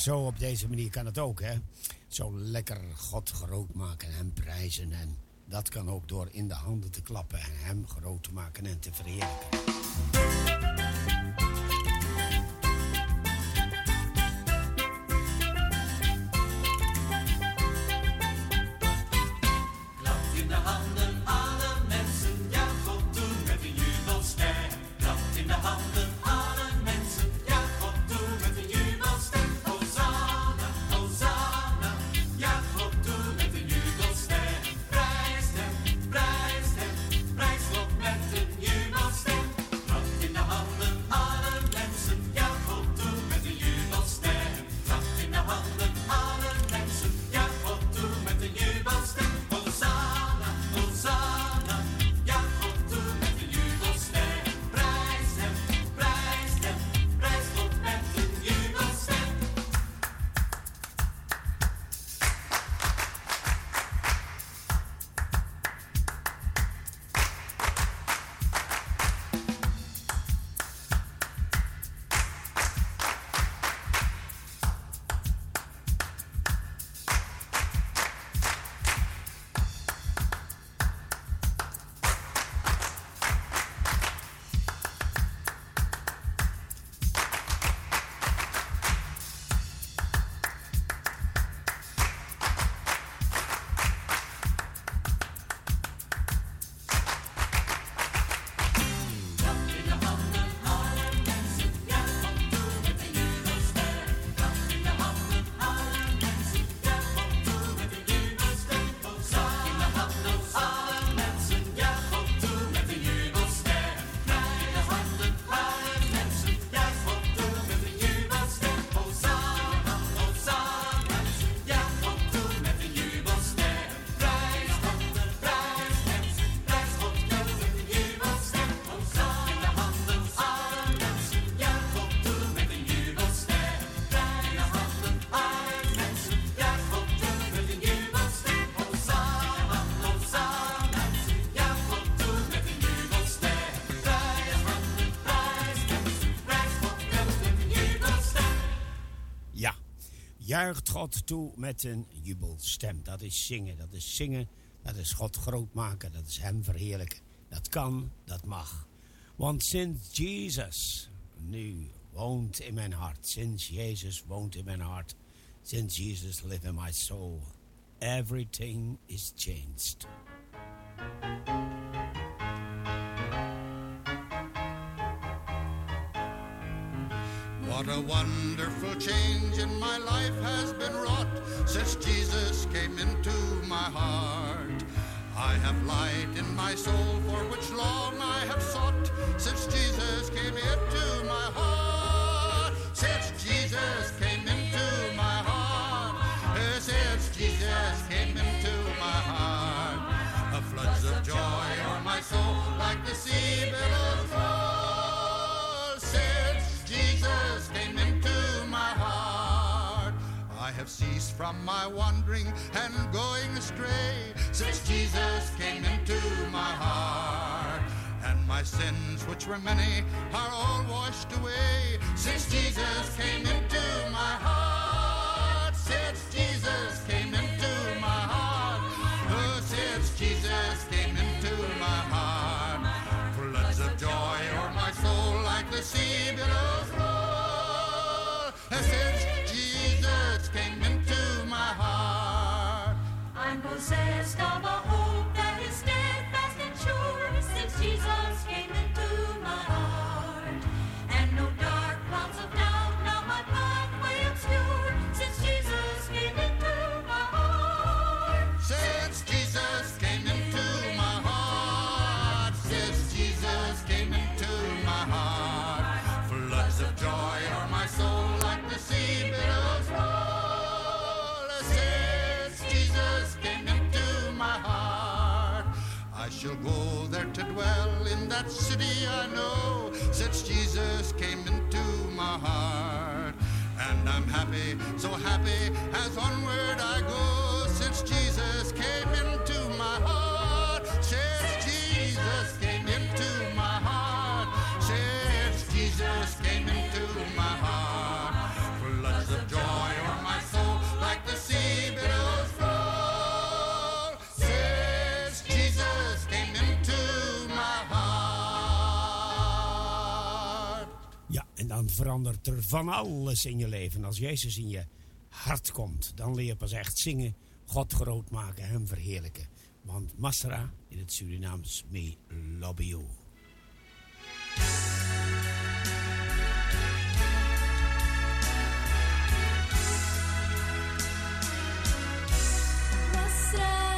zo op deze manier kan het ook, hè? Zo lekker God groot maken en prijzen. En dat kan ook door in de handen te klappen en hem groot te maken en te verheerlijken. Juicht God toe met een jubelstem. Dat is zingen, dat is zingen, dat is God groot maken, dat is Hem verheerlijken. Dat kan, dat mag. Want sinds Jezus nu woont in mijn hart, sinds Jezus woont in mijn hart, sinds Jesus lives in my soul, everything is changed. What a wonderful change in my life has been wrought since Jesus came into my heart. I have light in my soul for which long I have sought since Jesus came into my heart. Since Jesus came into my heart. Since Jesus came into my heart. A floods of joy o'er my soul like the sea billows I have ceased from my wandering and going astray since Jesus came into my heart. And my sins, which were many, are all washed away since Jesus came into my heart. Happy, so happy as onward I go. Verandert er van alles in je leven. Als Jezus in je hart komt, dan leer je pas echt zingen, God groot maken, Hem verheerlijken. Want Masra in het Surinaams me. Masra,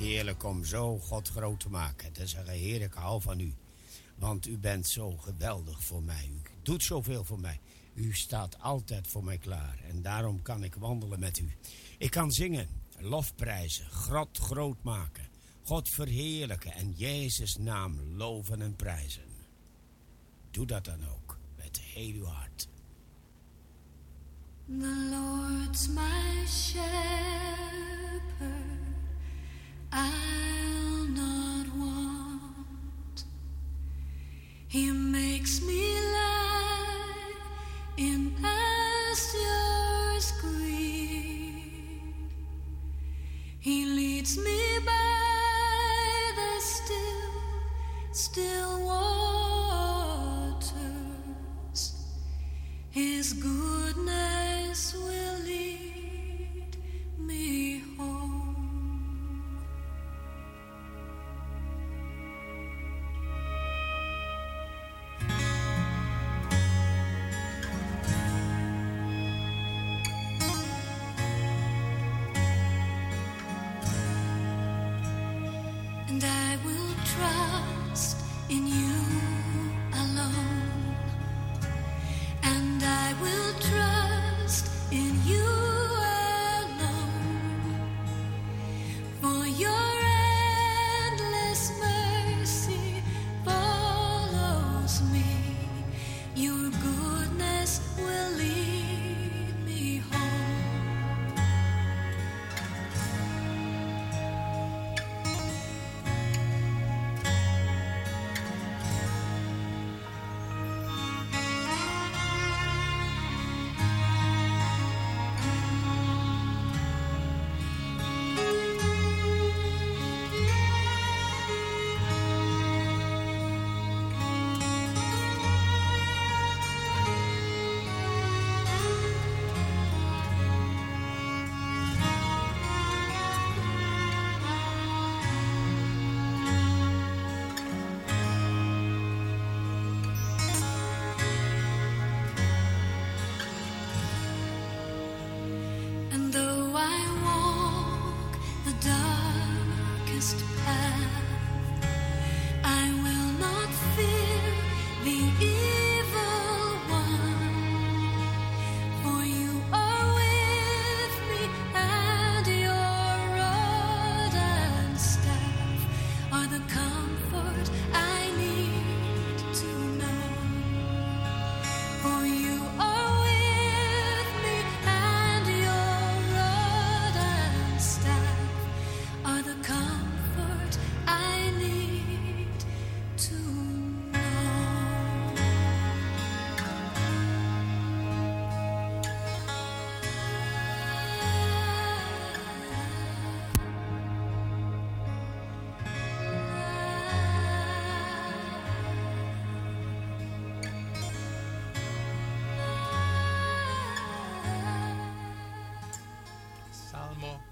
heerlijk om zo God groot te maken. Te zeggen, Heer, ik hou van u. Want u bent zo geweldig voor mij. U doet zoveel voor mij. U staat altijd voor mij klaar. En daarom kan ik wandelen met u. Ik kan zingen, lofprijzen, God groot maken. God verheerlijken en Jezus' naam loven en prijzen. Doe dat dan ook met heel uw hart. The Lord's my shepherd, I'll not want. He makes me lie in pastures green. He leads me by the still, still waters. His goodness will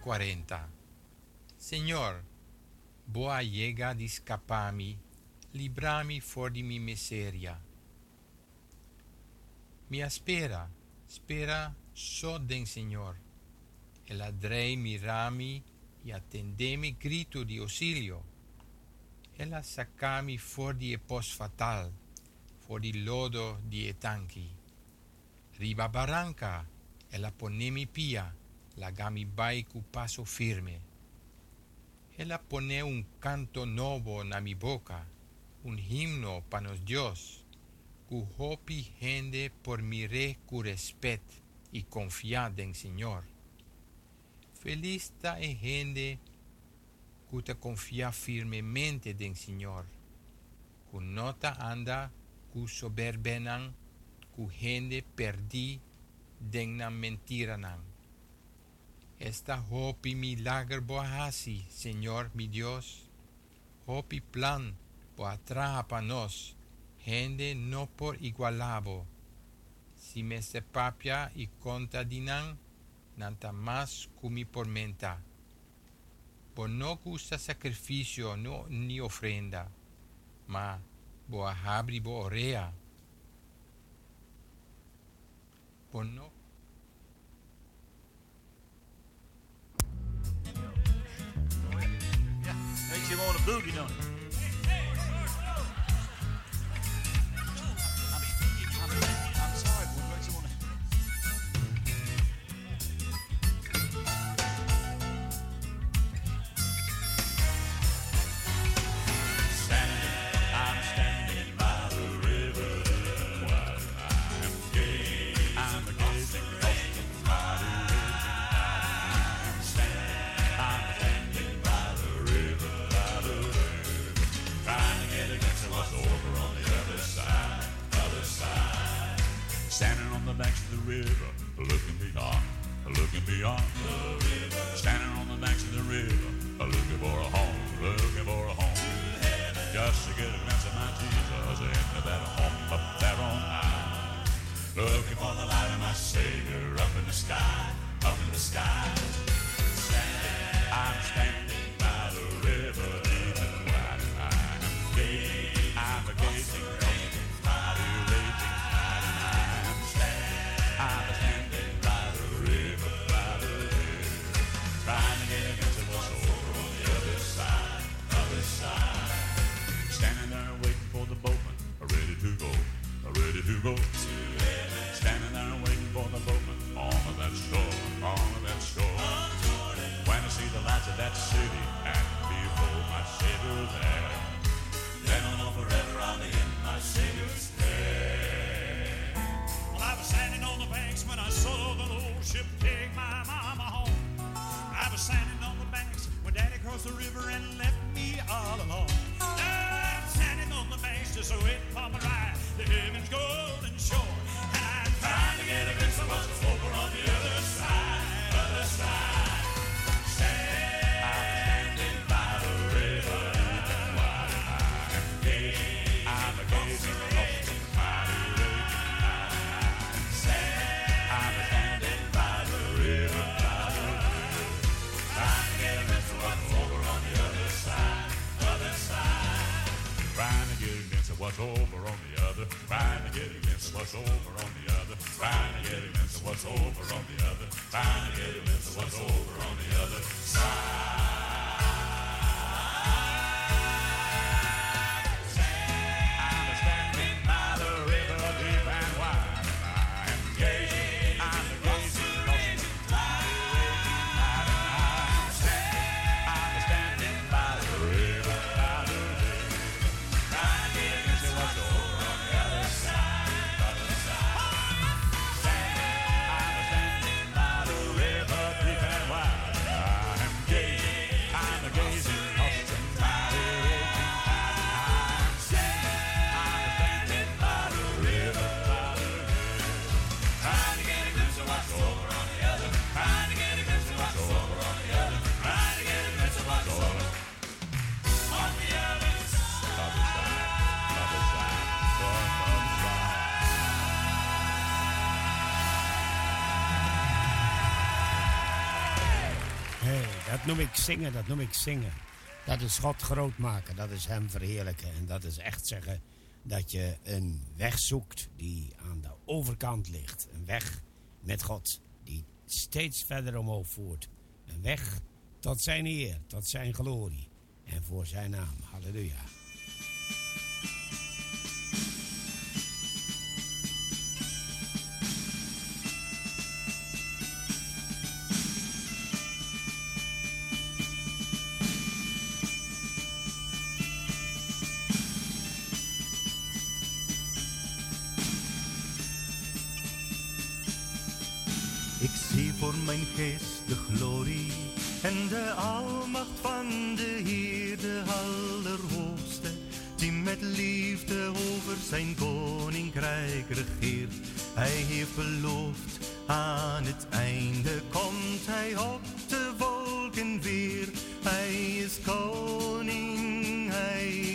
40. Señor, boa llega di scappami, librami for di mi miseria. Mi spera, spera so den Señor. E ladrei mirami e attendemi grito di ausilio. Ella saccami for di epos fatal, for di lodo di etanchi. Riba barranca, e la ponemi pia, la gami bai cu paso firme. Ella pone un canto nuevo na mi boca, un himno panos Dios, cu hopi gente por mi re respet y confiad en Señor. Feliz ta e gente cu te confia firmemente den Señor, cu nota anda cu soberbenan, cu gente perdi den na mentiranan. Esta hopi milagre boahasi, Señor mi Dios. Hopi plan boatra pa nos, gente no por igualabo. Si me se papia y contadinan, nanta más cumi por menta. Por no gusta sacrificio ni ofrenda, ma boahabri borea. Por no Makes you want to boogie, don't it? River, looking beyond, looking beyond the river. Standing on the banks of the river, looking for a home, looking for a home. To Just to get a glimpse of my Jesus into that home up there on high. Looking for the light of my Savior up in the sky, up in the sky. Standing, I'm standing that city and behold my Savior there, then I'll forever I'll in my Savior's care. Well, I was standing on the banks when I saw the old ship take my mama home. I was standing on the banks when Daddy crossed the river and left me all alone. I'm standing on the banks just waiting for my ride, the heaven's golden shore. And I'm trying to get a glimpse of what's over on the other side, other side. Standing what's over on the other, trying to get a glimpse of what's over on the other, trying to get a glimpse of what's over on the other, trying to get a glimpse of what's over on the other I'm ik zingen, dat noem ik zingen. Dat is God groot maken, dat is Hem verheerlijken. En dat is echt zeggen dat je een weg zoekt die aan de overkant ligt. Een weg met God die steeds verder omhoog voert. Een weg tot Zijn eer, tot Zijn glorie en voor Zijn naam. Halleluja. Geest de glorie en de almacht van de Heer, de Allerhoogste, die met liefde over zijn koninkrijk regeert. Hij heeft beloofd, aan het einde komt hij op de wolken weer. Hij is koning, hij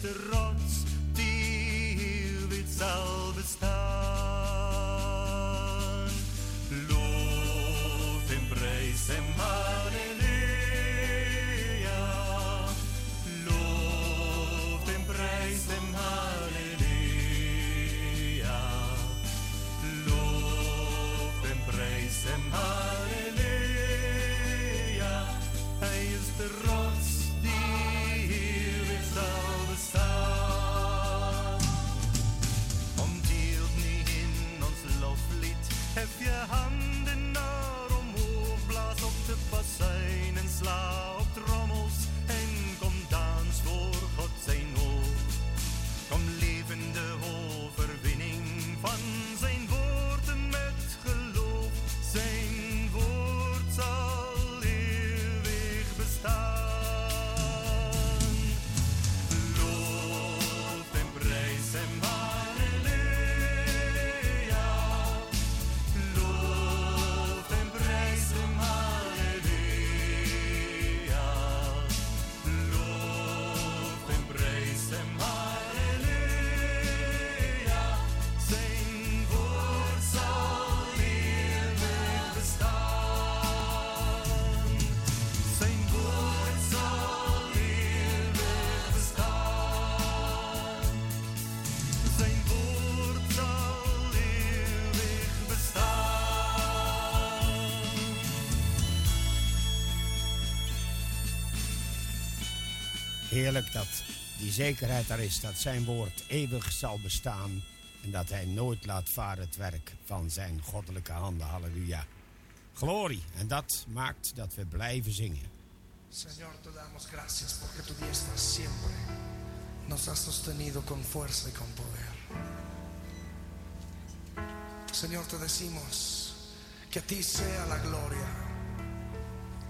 Hij is de rots die eeuwig zal zekerheid er is dat zijn woord eeuwig zal bestaan en dat hij nooit laat varen het werk van zijn goddelijke handen. Halleluja. Glorie. En dat maakt dat we blijven zingen. Señor, te damos gracias porque tu diestra siempre nos ha sostenido con fuerza y con poder. Señor, te decimos que a ti sea la gloria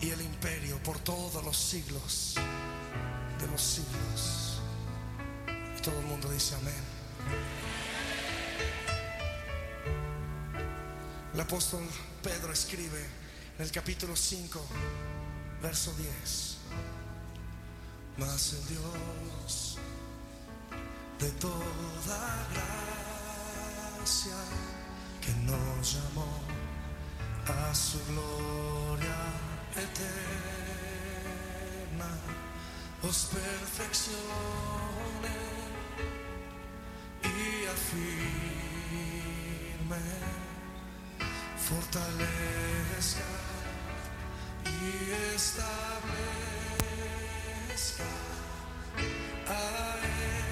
y el imperio por todos los siglos de los siglos. Todo el mundo dice amén. El apóstol Pedro escribe en el capítulo 5, verso 10. Mas el Dios de toda gracia que nos llamó a su gloria eterna os perfeccione y afirme, fortalezca y establezca a Él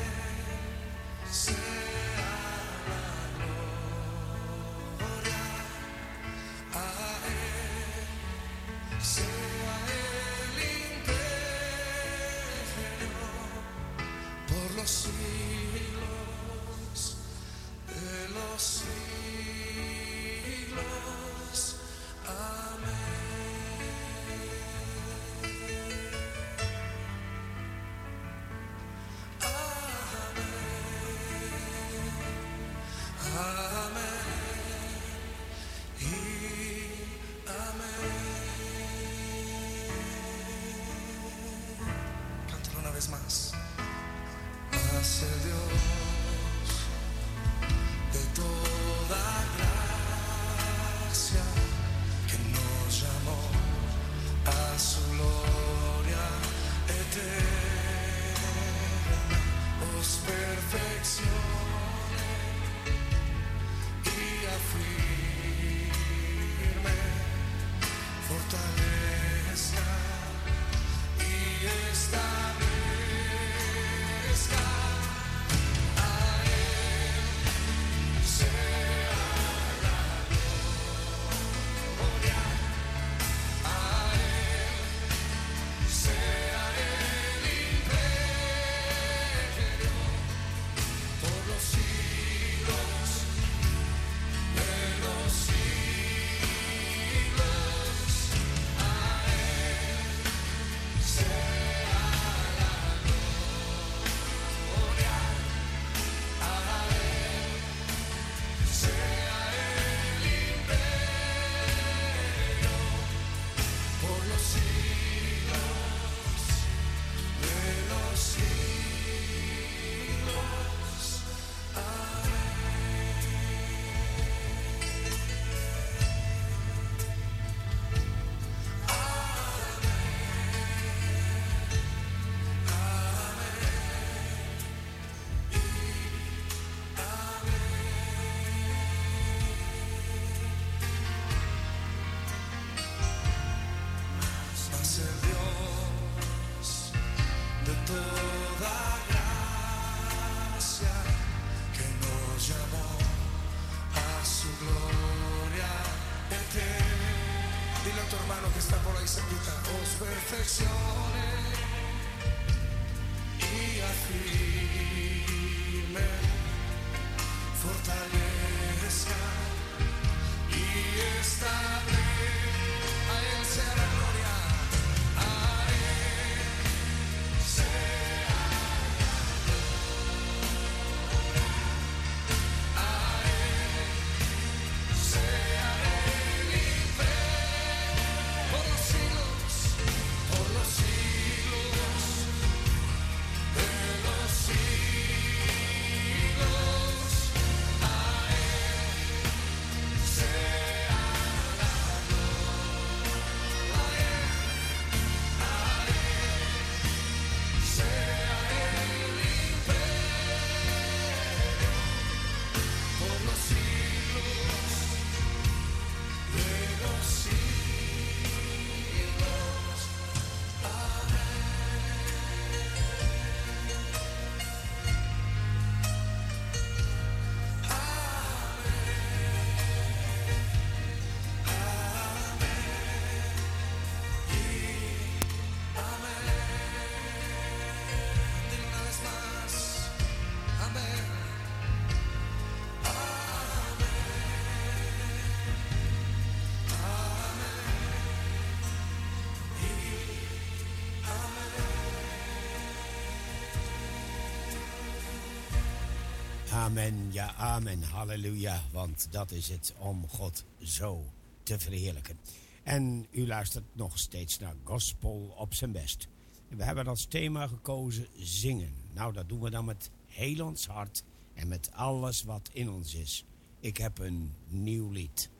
ja, amen, halleluja. Want dat is het om God zo te verheerlijken. En u luistert nog steeds naar Gospel op zijn best. We hebben als thema gekozen zingen. Nou, dat doen we dan met heel ons hart en met alles wat in ons is. Ik heb een nieuw lied.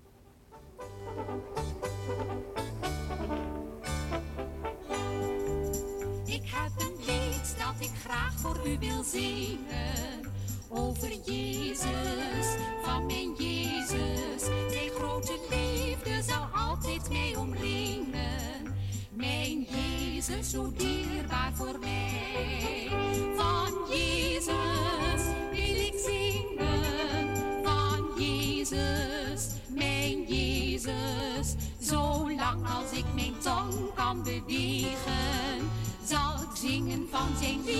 Ik heb een lied dat ik graag voor u wil zingen. Zo dierbaar voor mij. Van Jezus wil ik zingen. Van Jezus, mijn Jezus. Zolang als ik mijn tong kan bewegen, zal ik zingen van zijn liefde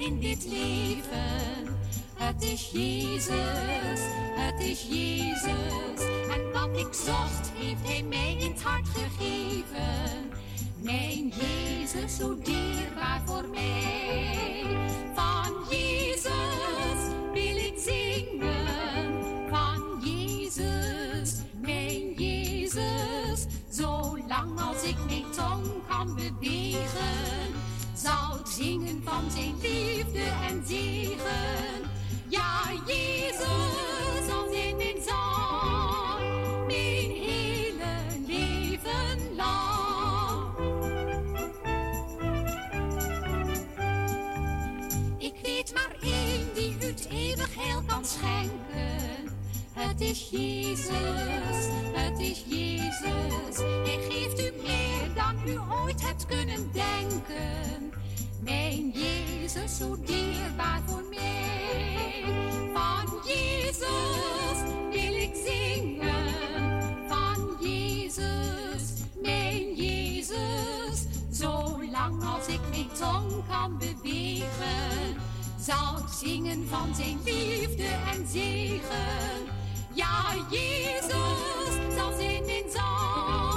in dit leven. Het is Jezus, het is Jezus. En wat ik zocht, heeft Hij mij in het hart gegeven. Mijn Jezus, zo dierbaar voor mij. Van Jezus wil ik zingen. Van Jezus, mijn Jezus. Zolang als ik mijn tong kan bewegen, zingen van zijn liefde en zegen. Ja, Jezus zal zijn mijn zang, mijn hele leven lang. Ik weet maar één die u het eeuwig heil kan schenken. Het is Jezus, het is Jezus. Hij geeft u meer dan u ooit hebt kunnen denken. Mijn Jezus, zo dierbaar voor mij. Van Jezus wil ik zingen. Van Jezus, mijn Jezus. Zolang als ik mijn tong kan bewegen, zal ik zingen van zijn liefde en zegen. Ja, Jezus zal zijn mijn zang,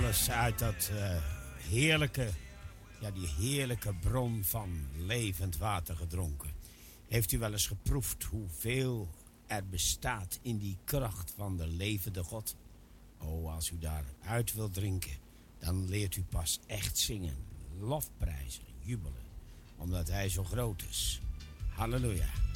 wel eens uit dat eh, heerlijke, ja, die heerlijke bron van levend water gedronken? Heeft u wel eens geproefd hoeveel er bestaat in die kracht van de levende God? Oh, als u daaruit wilt drinken, dan leert u pas echt zingen, lofprijzen, jubelen, omdat Hij zo groot is. Halleluja.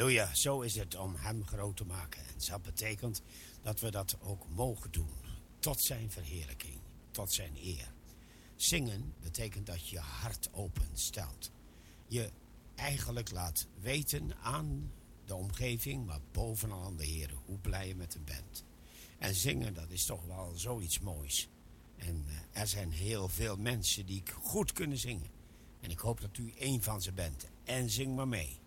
Halleluja, zo is het om Hem groot te maken. En dat betekent dat we dat ook mogen doen. Tot Zijn verheerlijking, tot Zijn eer. Zingen betekent dat je hart openstelt. Je eigenlijk laat weten aan de omgeving, maar bovenal aan de Heer, hoe blij je met hem bent. En zingen, dat is toch wel zoiets moois. En eh, er zijn heel veel mensen die goed kunnen zingen. En ik hoop dat u één van ze bent. En zing maar mee.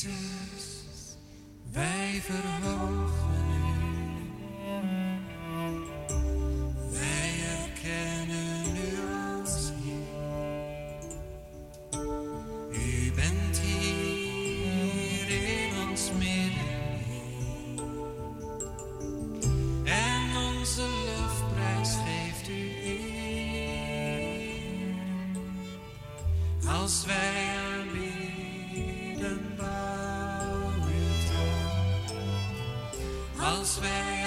Jezus, wij verhogen. Schwäger.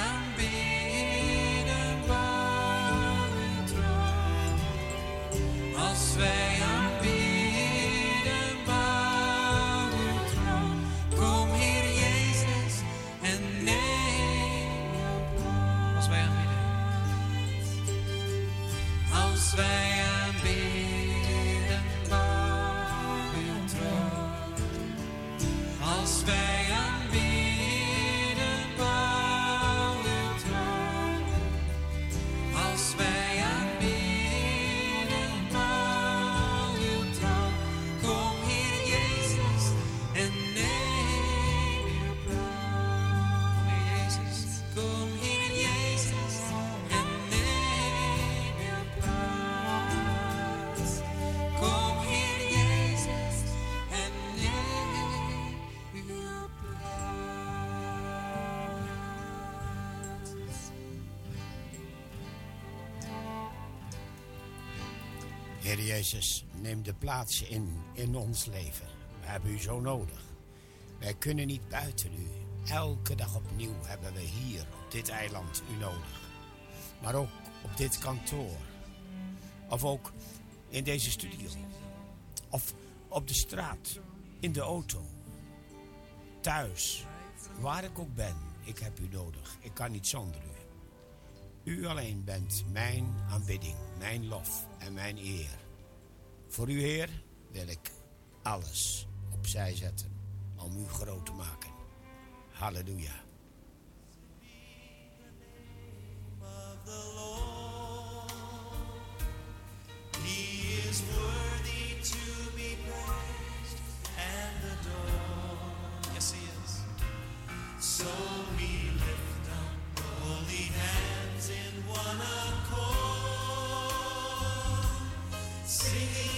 Jezus, neem de plaats in, in ons leven. We hebben u zo nodig. Wij kunnen niet buiten u. Elke dag opnieuw hebben we hier op dit eiland u nodig. Maar ook op dit kantoor. Of ook in deze studio. Of op de straat, in de auto. Thuis, waar ik ook ben, ik heb u nodig. Ik kan niet zonder u. U alleen bent mijn aanbidding, mijn lof en mijn eer. Voor u Heer wil ik alles opzij zetten om u groot te maken. Halleluja. He is worthy to be praised and adored. You see is so meek and holy hands in one accord. Sing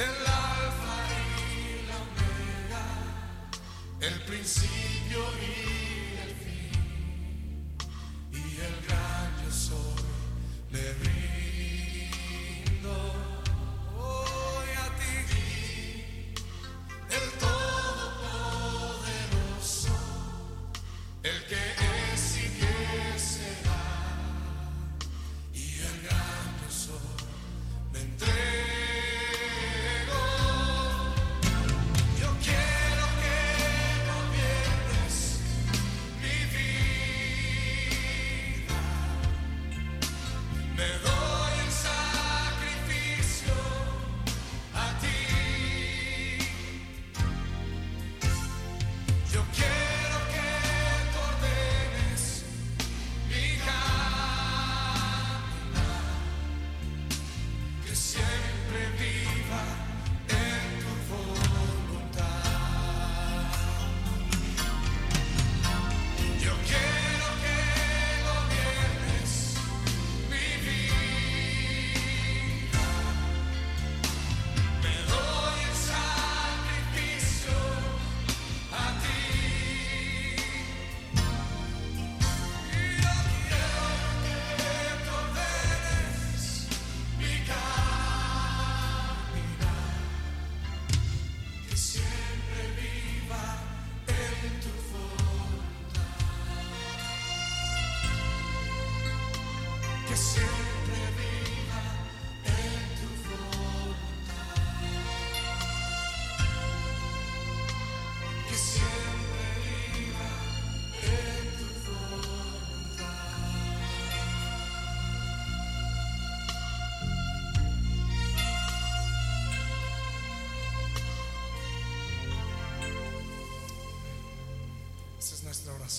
el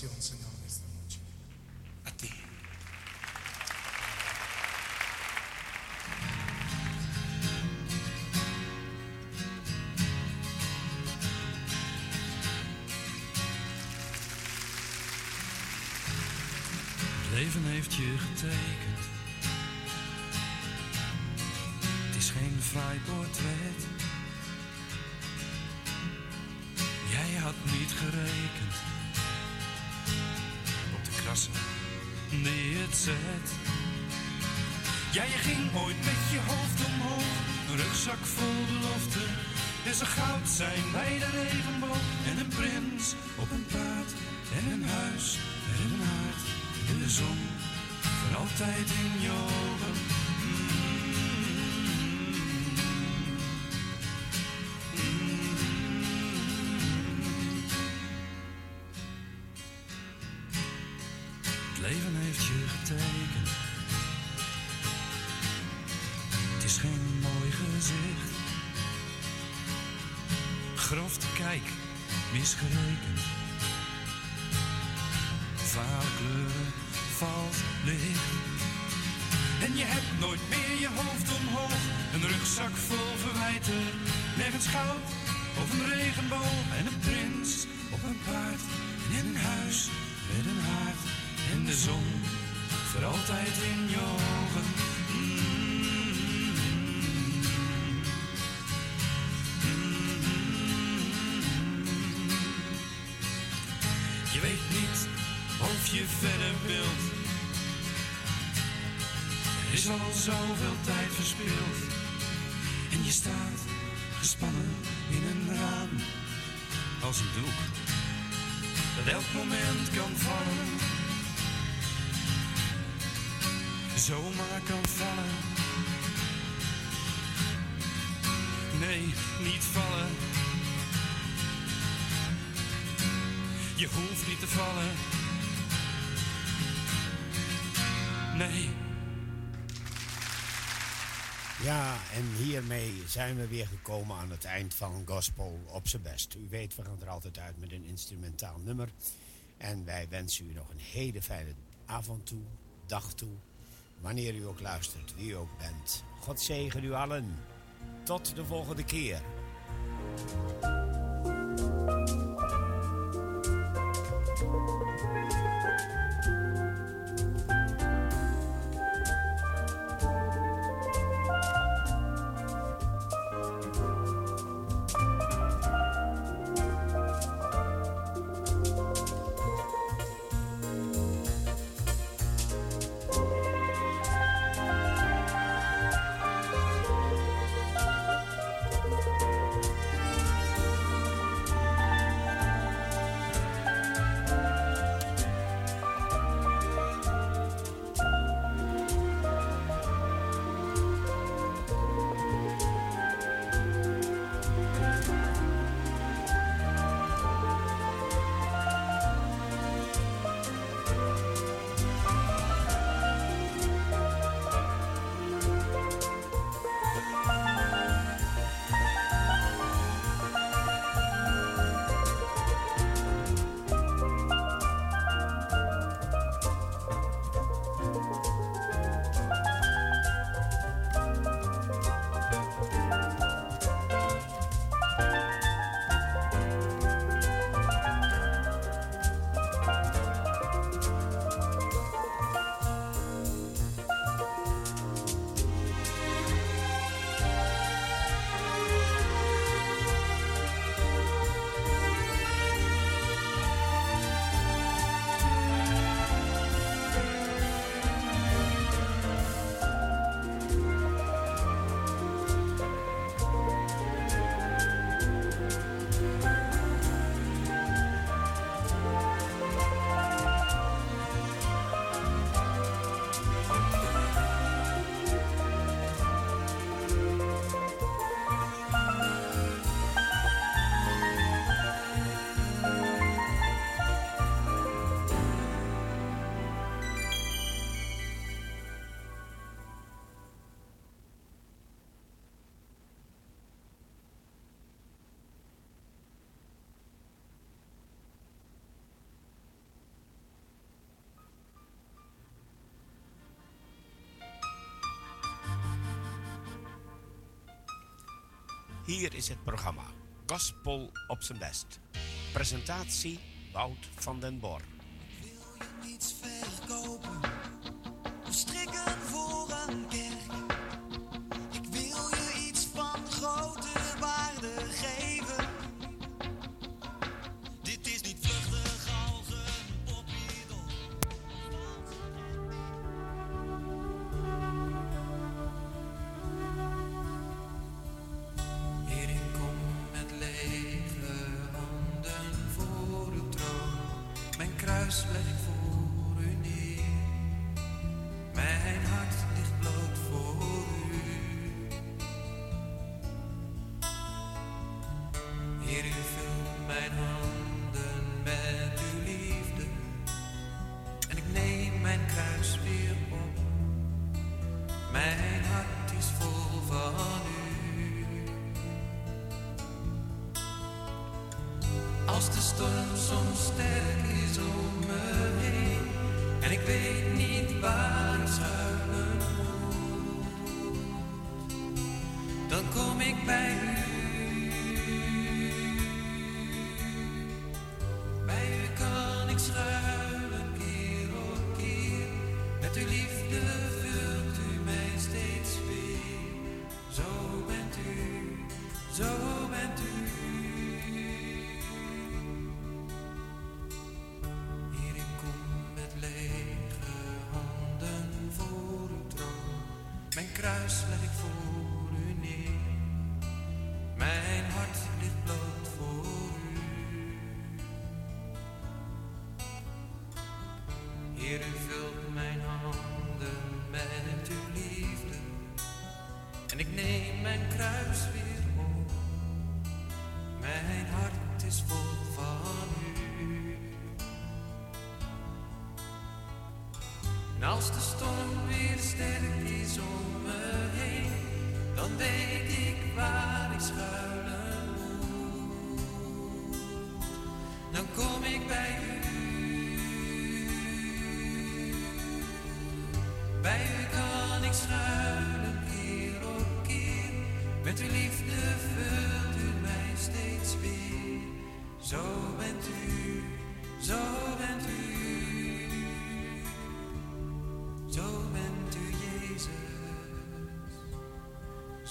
oración, Señor, en esta noche. A ti. Leven heeft je getekend. Ja, je ging ooit met je hoofd omhoog, een rugzak vol belofte. En zo goud zijn bij de regenboog en een prins op een paard en een huis en een haard in de zon. Voor altijd in je gezicht. Grof te kijk, misgerekend. Vale kleuren, valt licht. En je hebt nooit meer je hoofd omhoog. Een rugzak vol verwijten. Nergens goud of een regenboog. En een prins op een paard. In een huis met een haard. En de zon voor altijd in je Je verder wilt. Er is al zoveel tijd verspild. En je staat gespannen in een raam. Als een doek dat elk moment kan vallen. Zomaar kan vallen. Nee, niet vallen. Je hoeft niet te vallen. Ja, en hiermee zijn we weer gekomen aan het eind van Gospel op zijn best. U weet, we gaan er altijd uit met een instrumentaal nummer. En wij wensen u nog een hele fijne avond toe, dag toe. Wanneer u ook luistert, wie u ook bent. God zegen u allen. Tot de volgende keer. Hier is het programma Gospel op zijn best. Presentatie Wout van den Bor.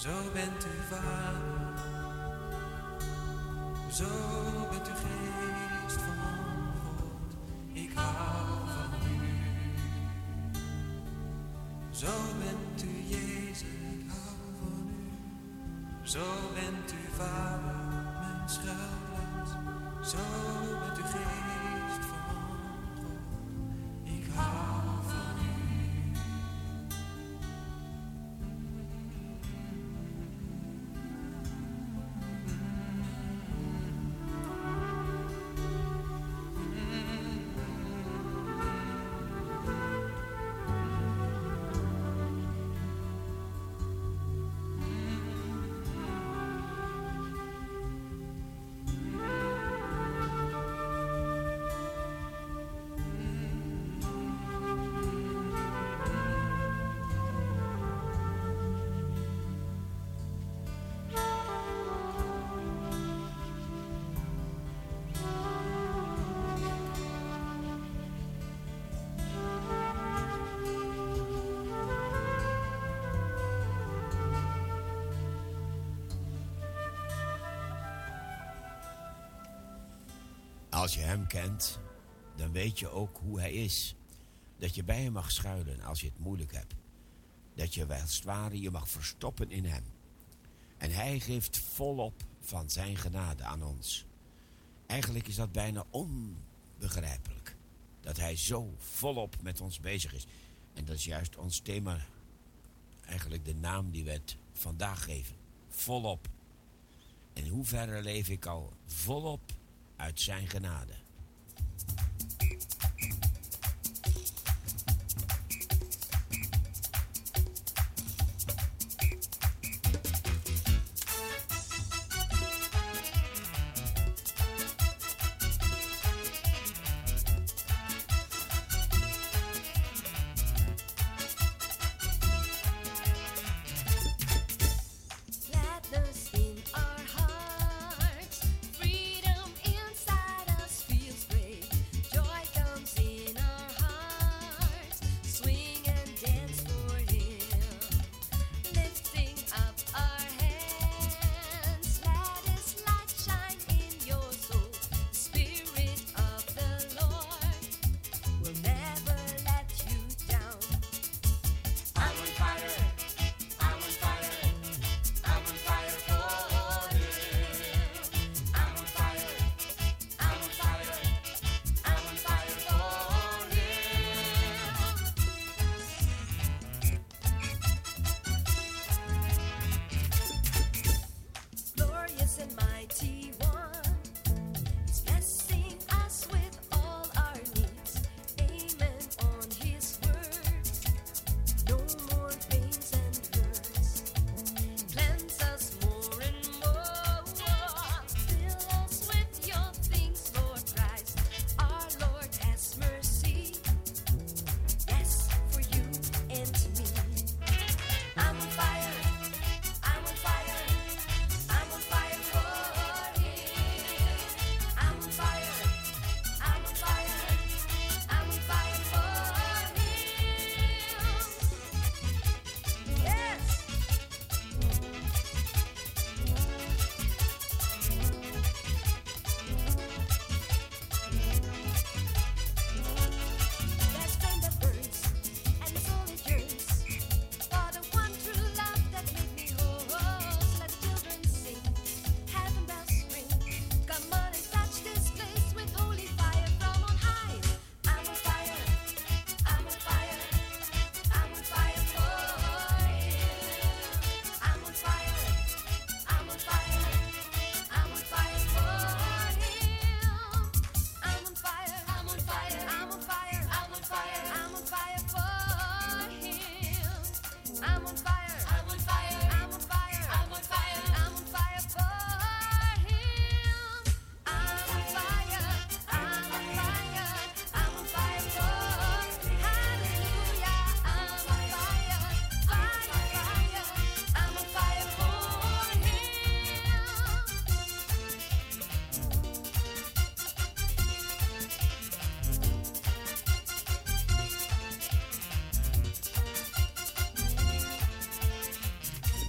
Zo bent u Vader. Zo bent u geest van God. Ik hou van u. Zo bent u Jezus, ik hou van u. Zo bent u Als je hem kent, dan weet je ook hoe hij is. Dat je bij hem mag schuilen als je het moeilijk hebt. Dat je wel het ware je mag verstoppen in hem. En hij geeft volop van zijn genade aan ons. Eigenlijk is dat bijna onbegrijpelijk. Dat hij zo volop met ons bezig is. En dat is juist ons thema. Eigenlijk de naam die we het vandaag geven. Volop. In hoeverre leef ik al volop uit zijn genade.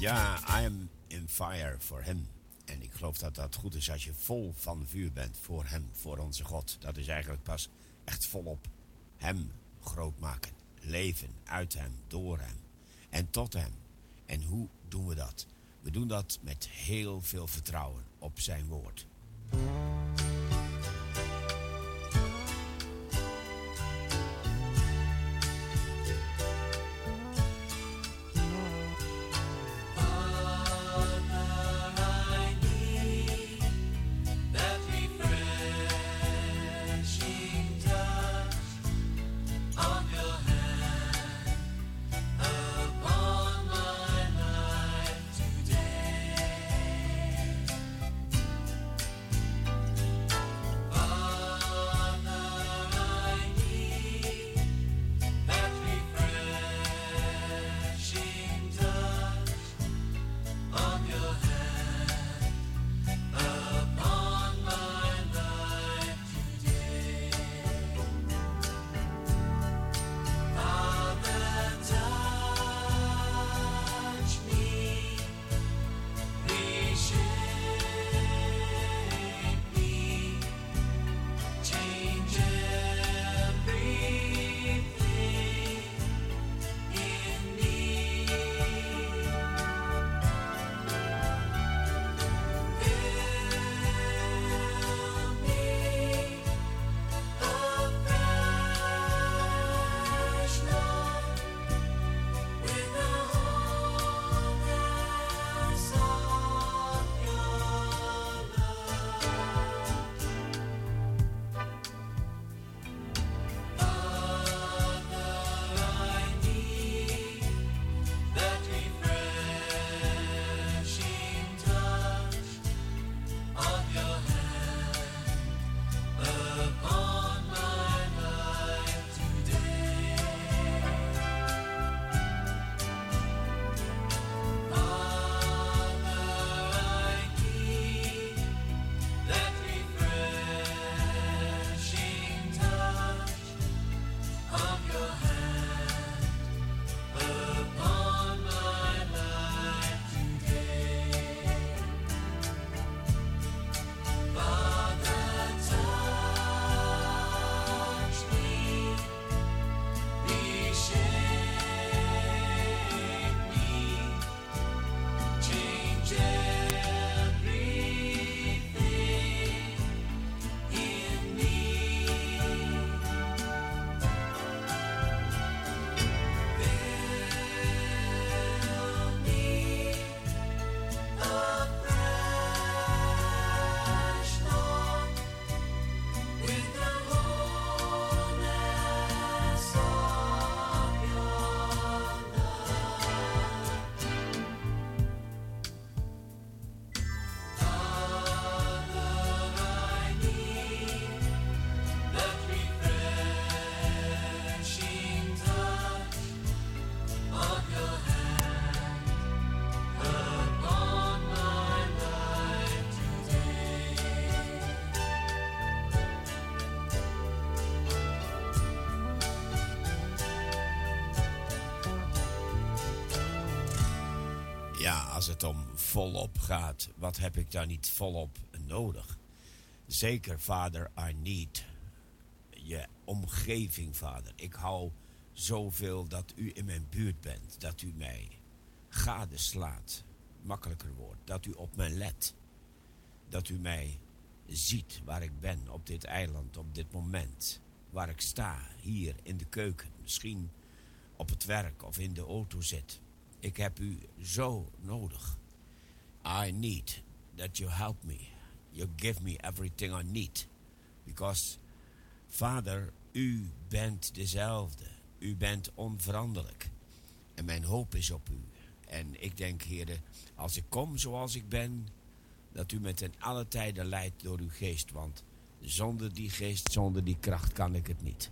Ja, I am in fire for him. En ik geloof dat dat goed is als je vol van vuur bent voor hem, voor onze God. Dat is eigenlijk pas echt volop hem groot maken. Leven uit hem, door hem en tot hem. En hoe doen we dat? We doen dat met heel veel vertrouwen op zijn woord. Het om volop gaat, wat heb ik daar niet volop nodig? Zeker, vader, I need je omgeving, vader. Ik hou zoveel dat u in mijn buurt bent, dat u mij gadeslaat, makkelijker wordt, dat u op mij let, dat u mij ziet waar ik ben op dit eiland, op dit moment, waar ik sta, hier in de keuken, misschien op het werk of in de auto zit. Ik heb u zo nodig. I need that you help me. You give me everything I need. Because, Vader, u bent dezelfde. U bent onveranderlijk. En mijn hoop is op u. En ik denk, heren, als ik kom zoals ik ben, dat u me ten alle tijden leidt door uw geest. Want zonder die geest, zonder die kracht kan ik het niet.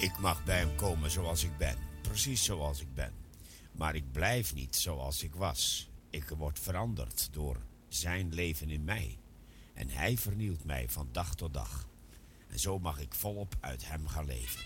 ik mag bij hem komen zoals ik ben. Precies zoals ik ben. Maar ik blijf niet zoals ik was. Ik word veranderd door zijn leven in mij. En hij vernielt mij van dag tot dag. En zo mag ik volop uit hem gaan leven.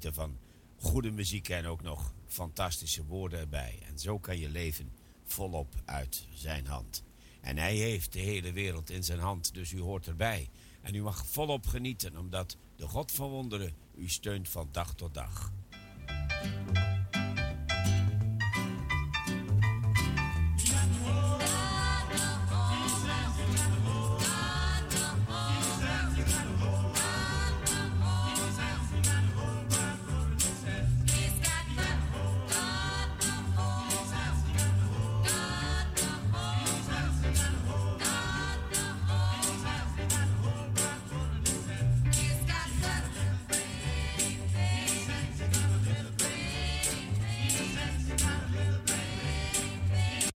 van goede muziek en ook nog fantastische woorden erbij. En zo kan je leven volop uit zijn hand. En hij heeft de hele wereld in zijn hand, dus u hoort erbij. En u mag volop genieten, omdat de God van wonderen u steunt van dag tot dag.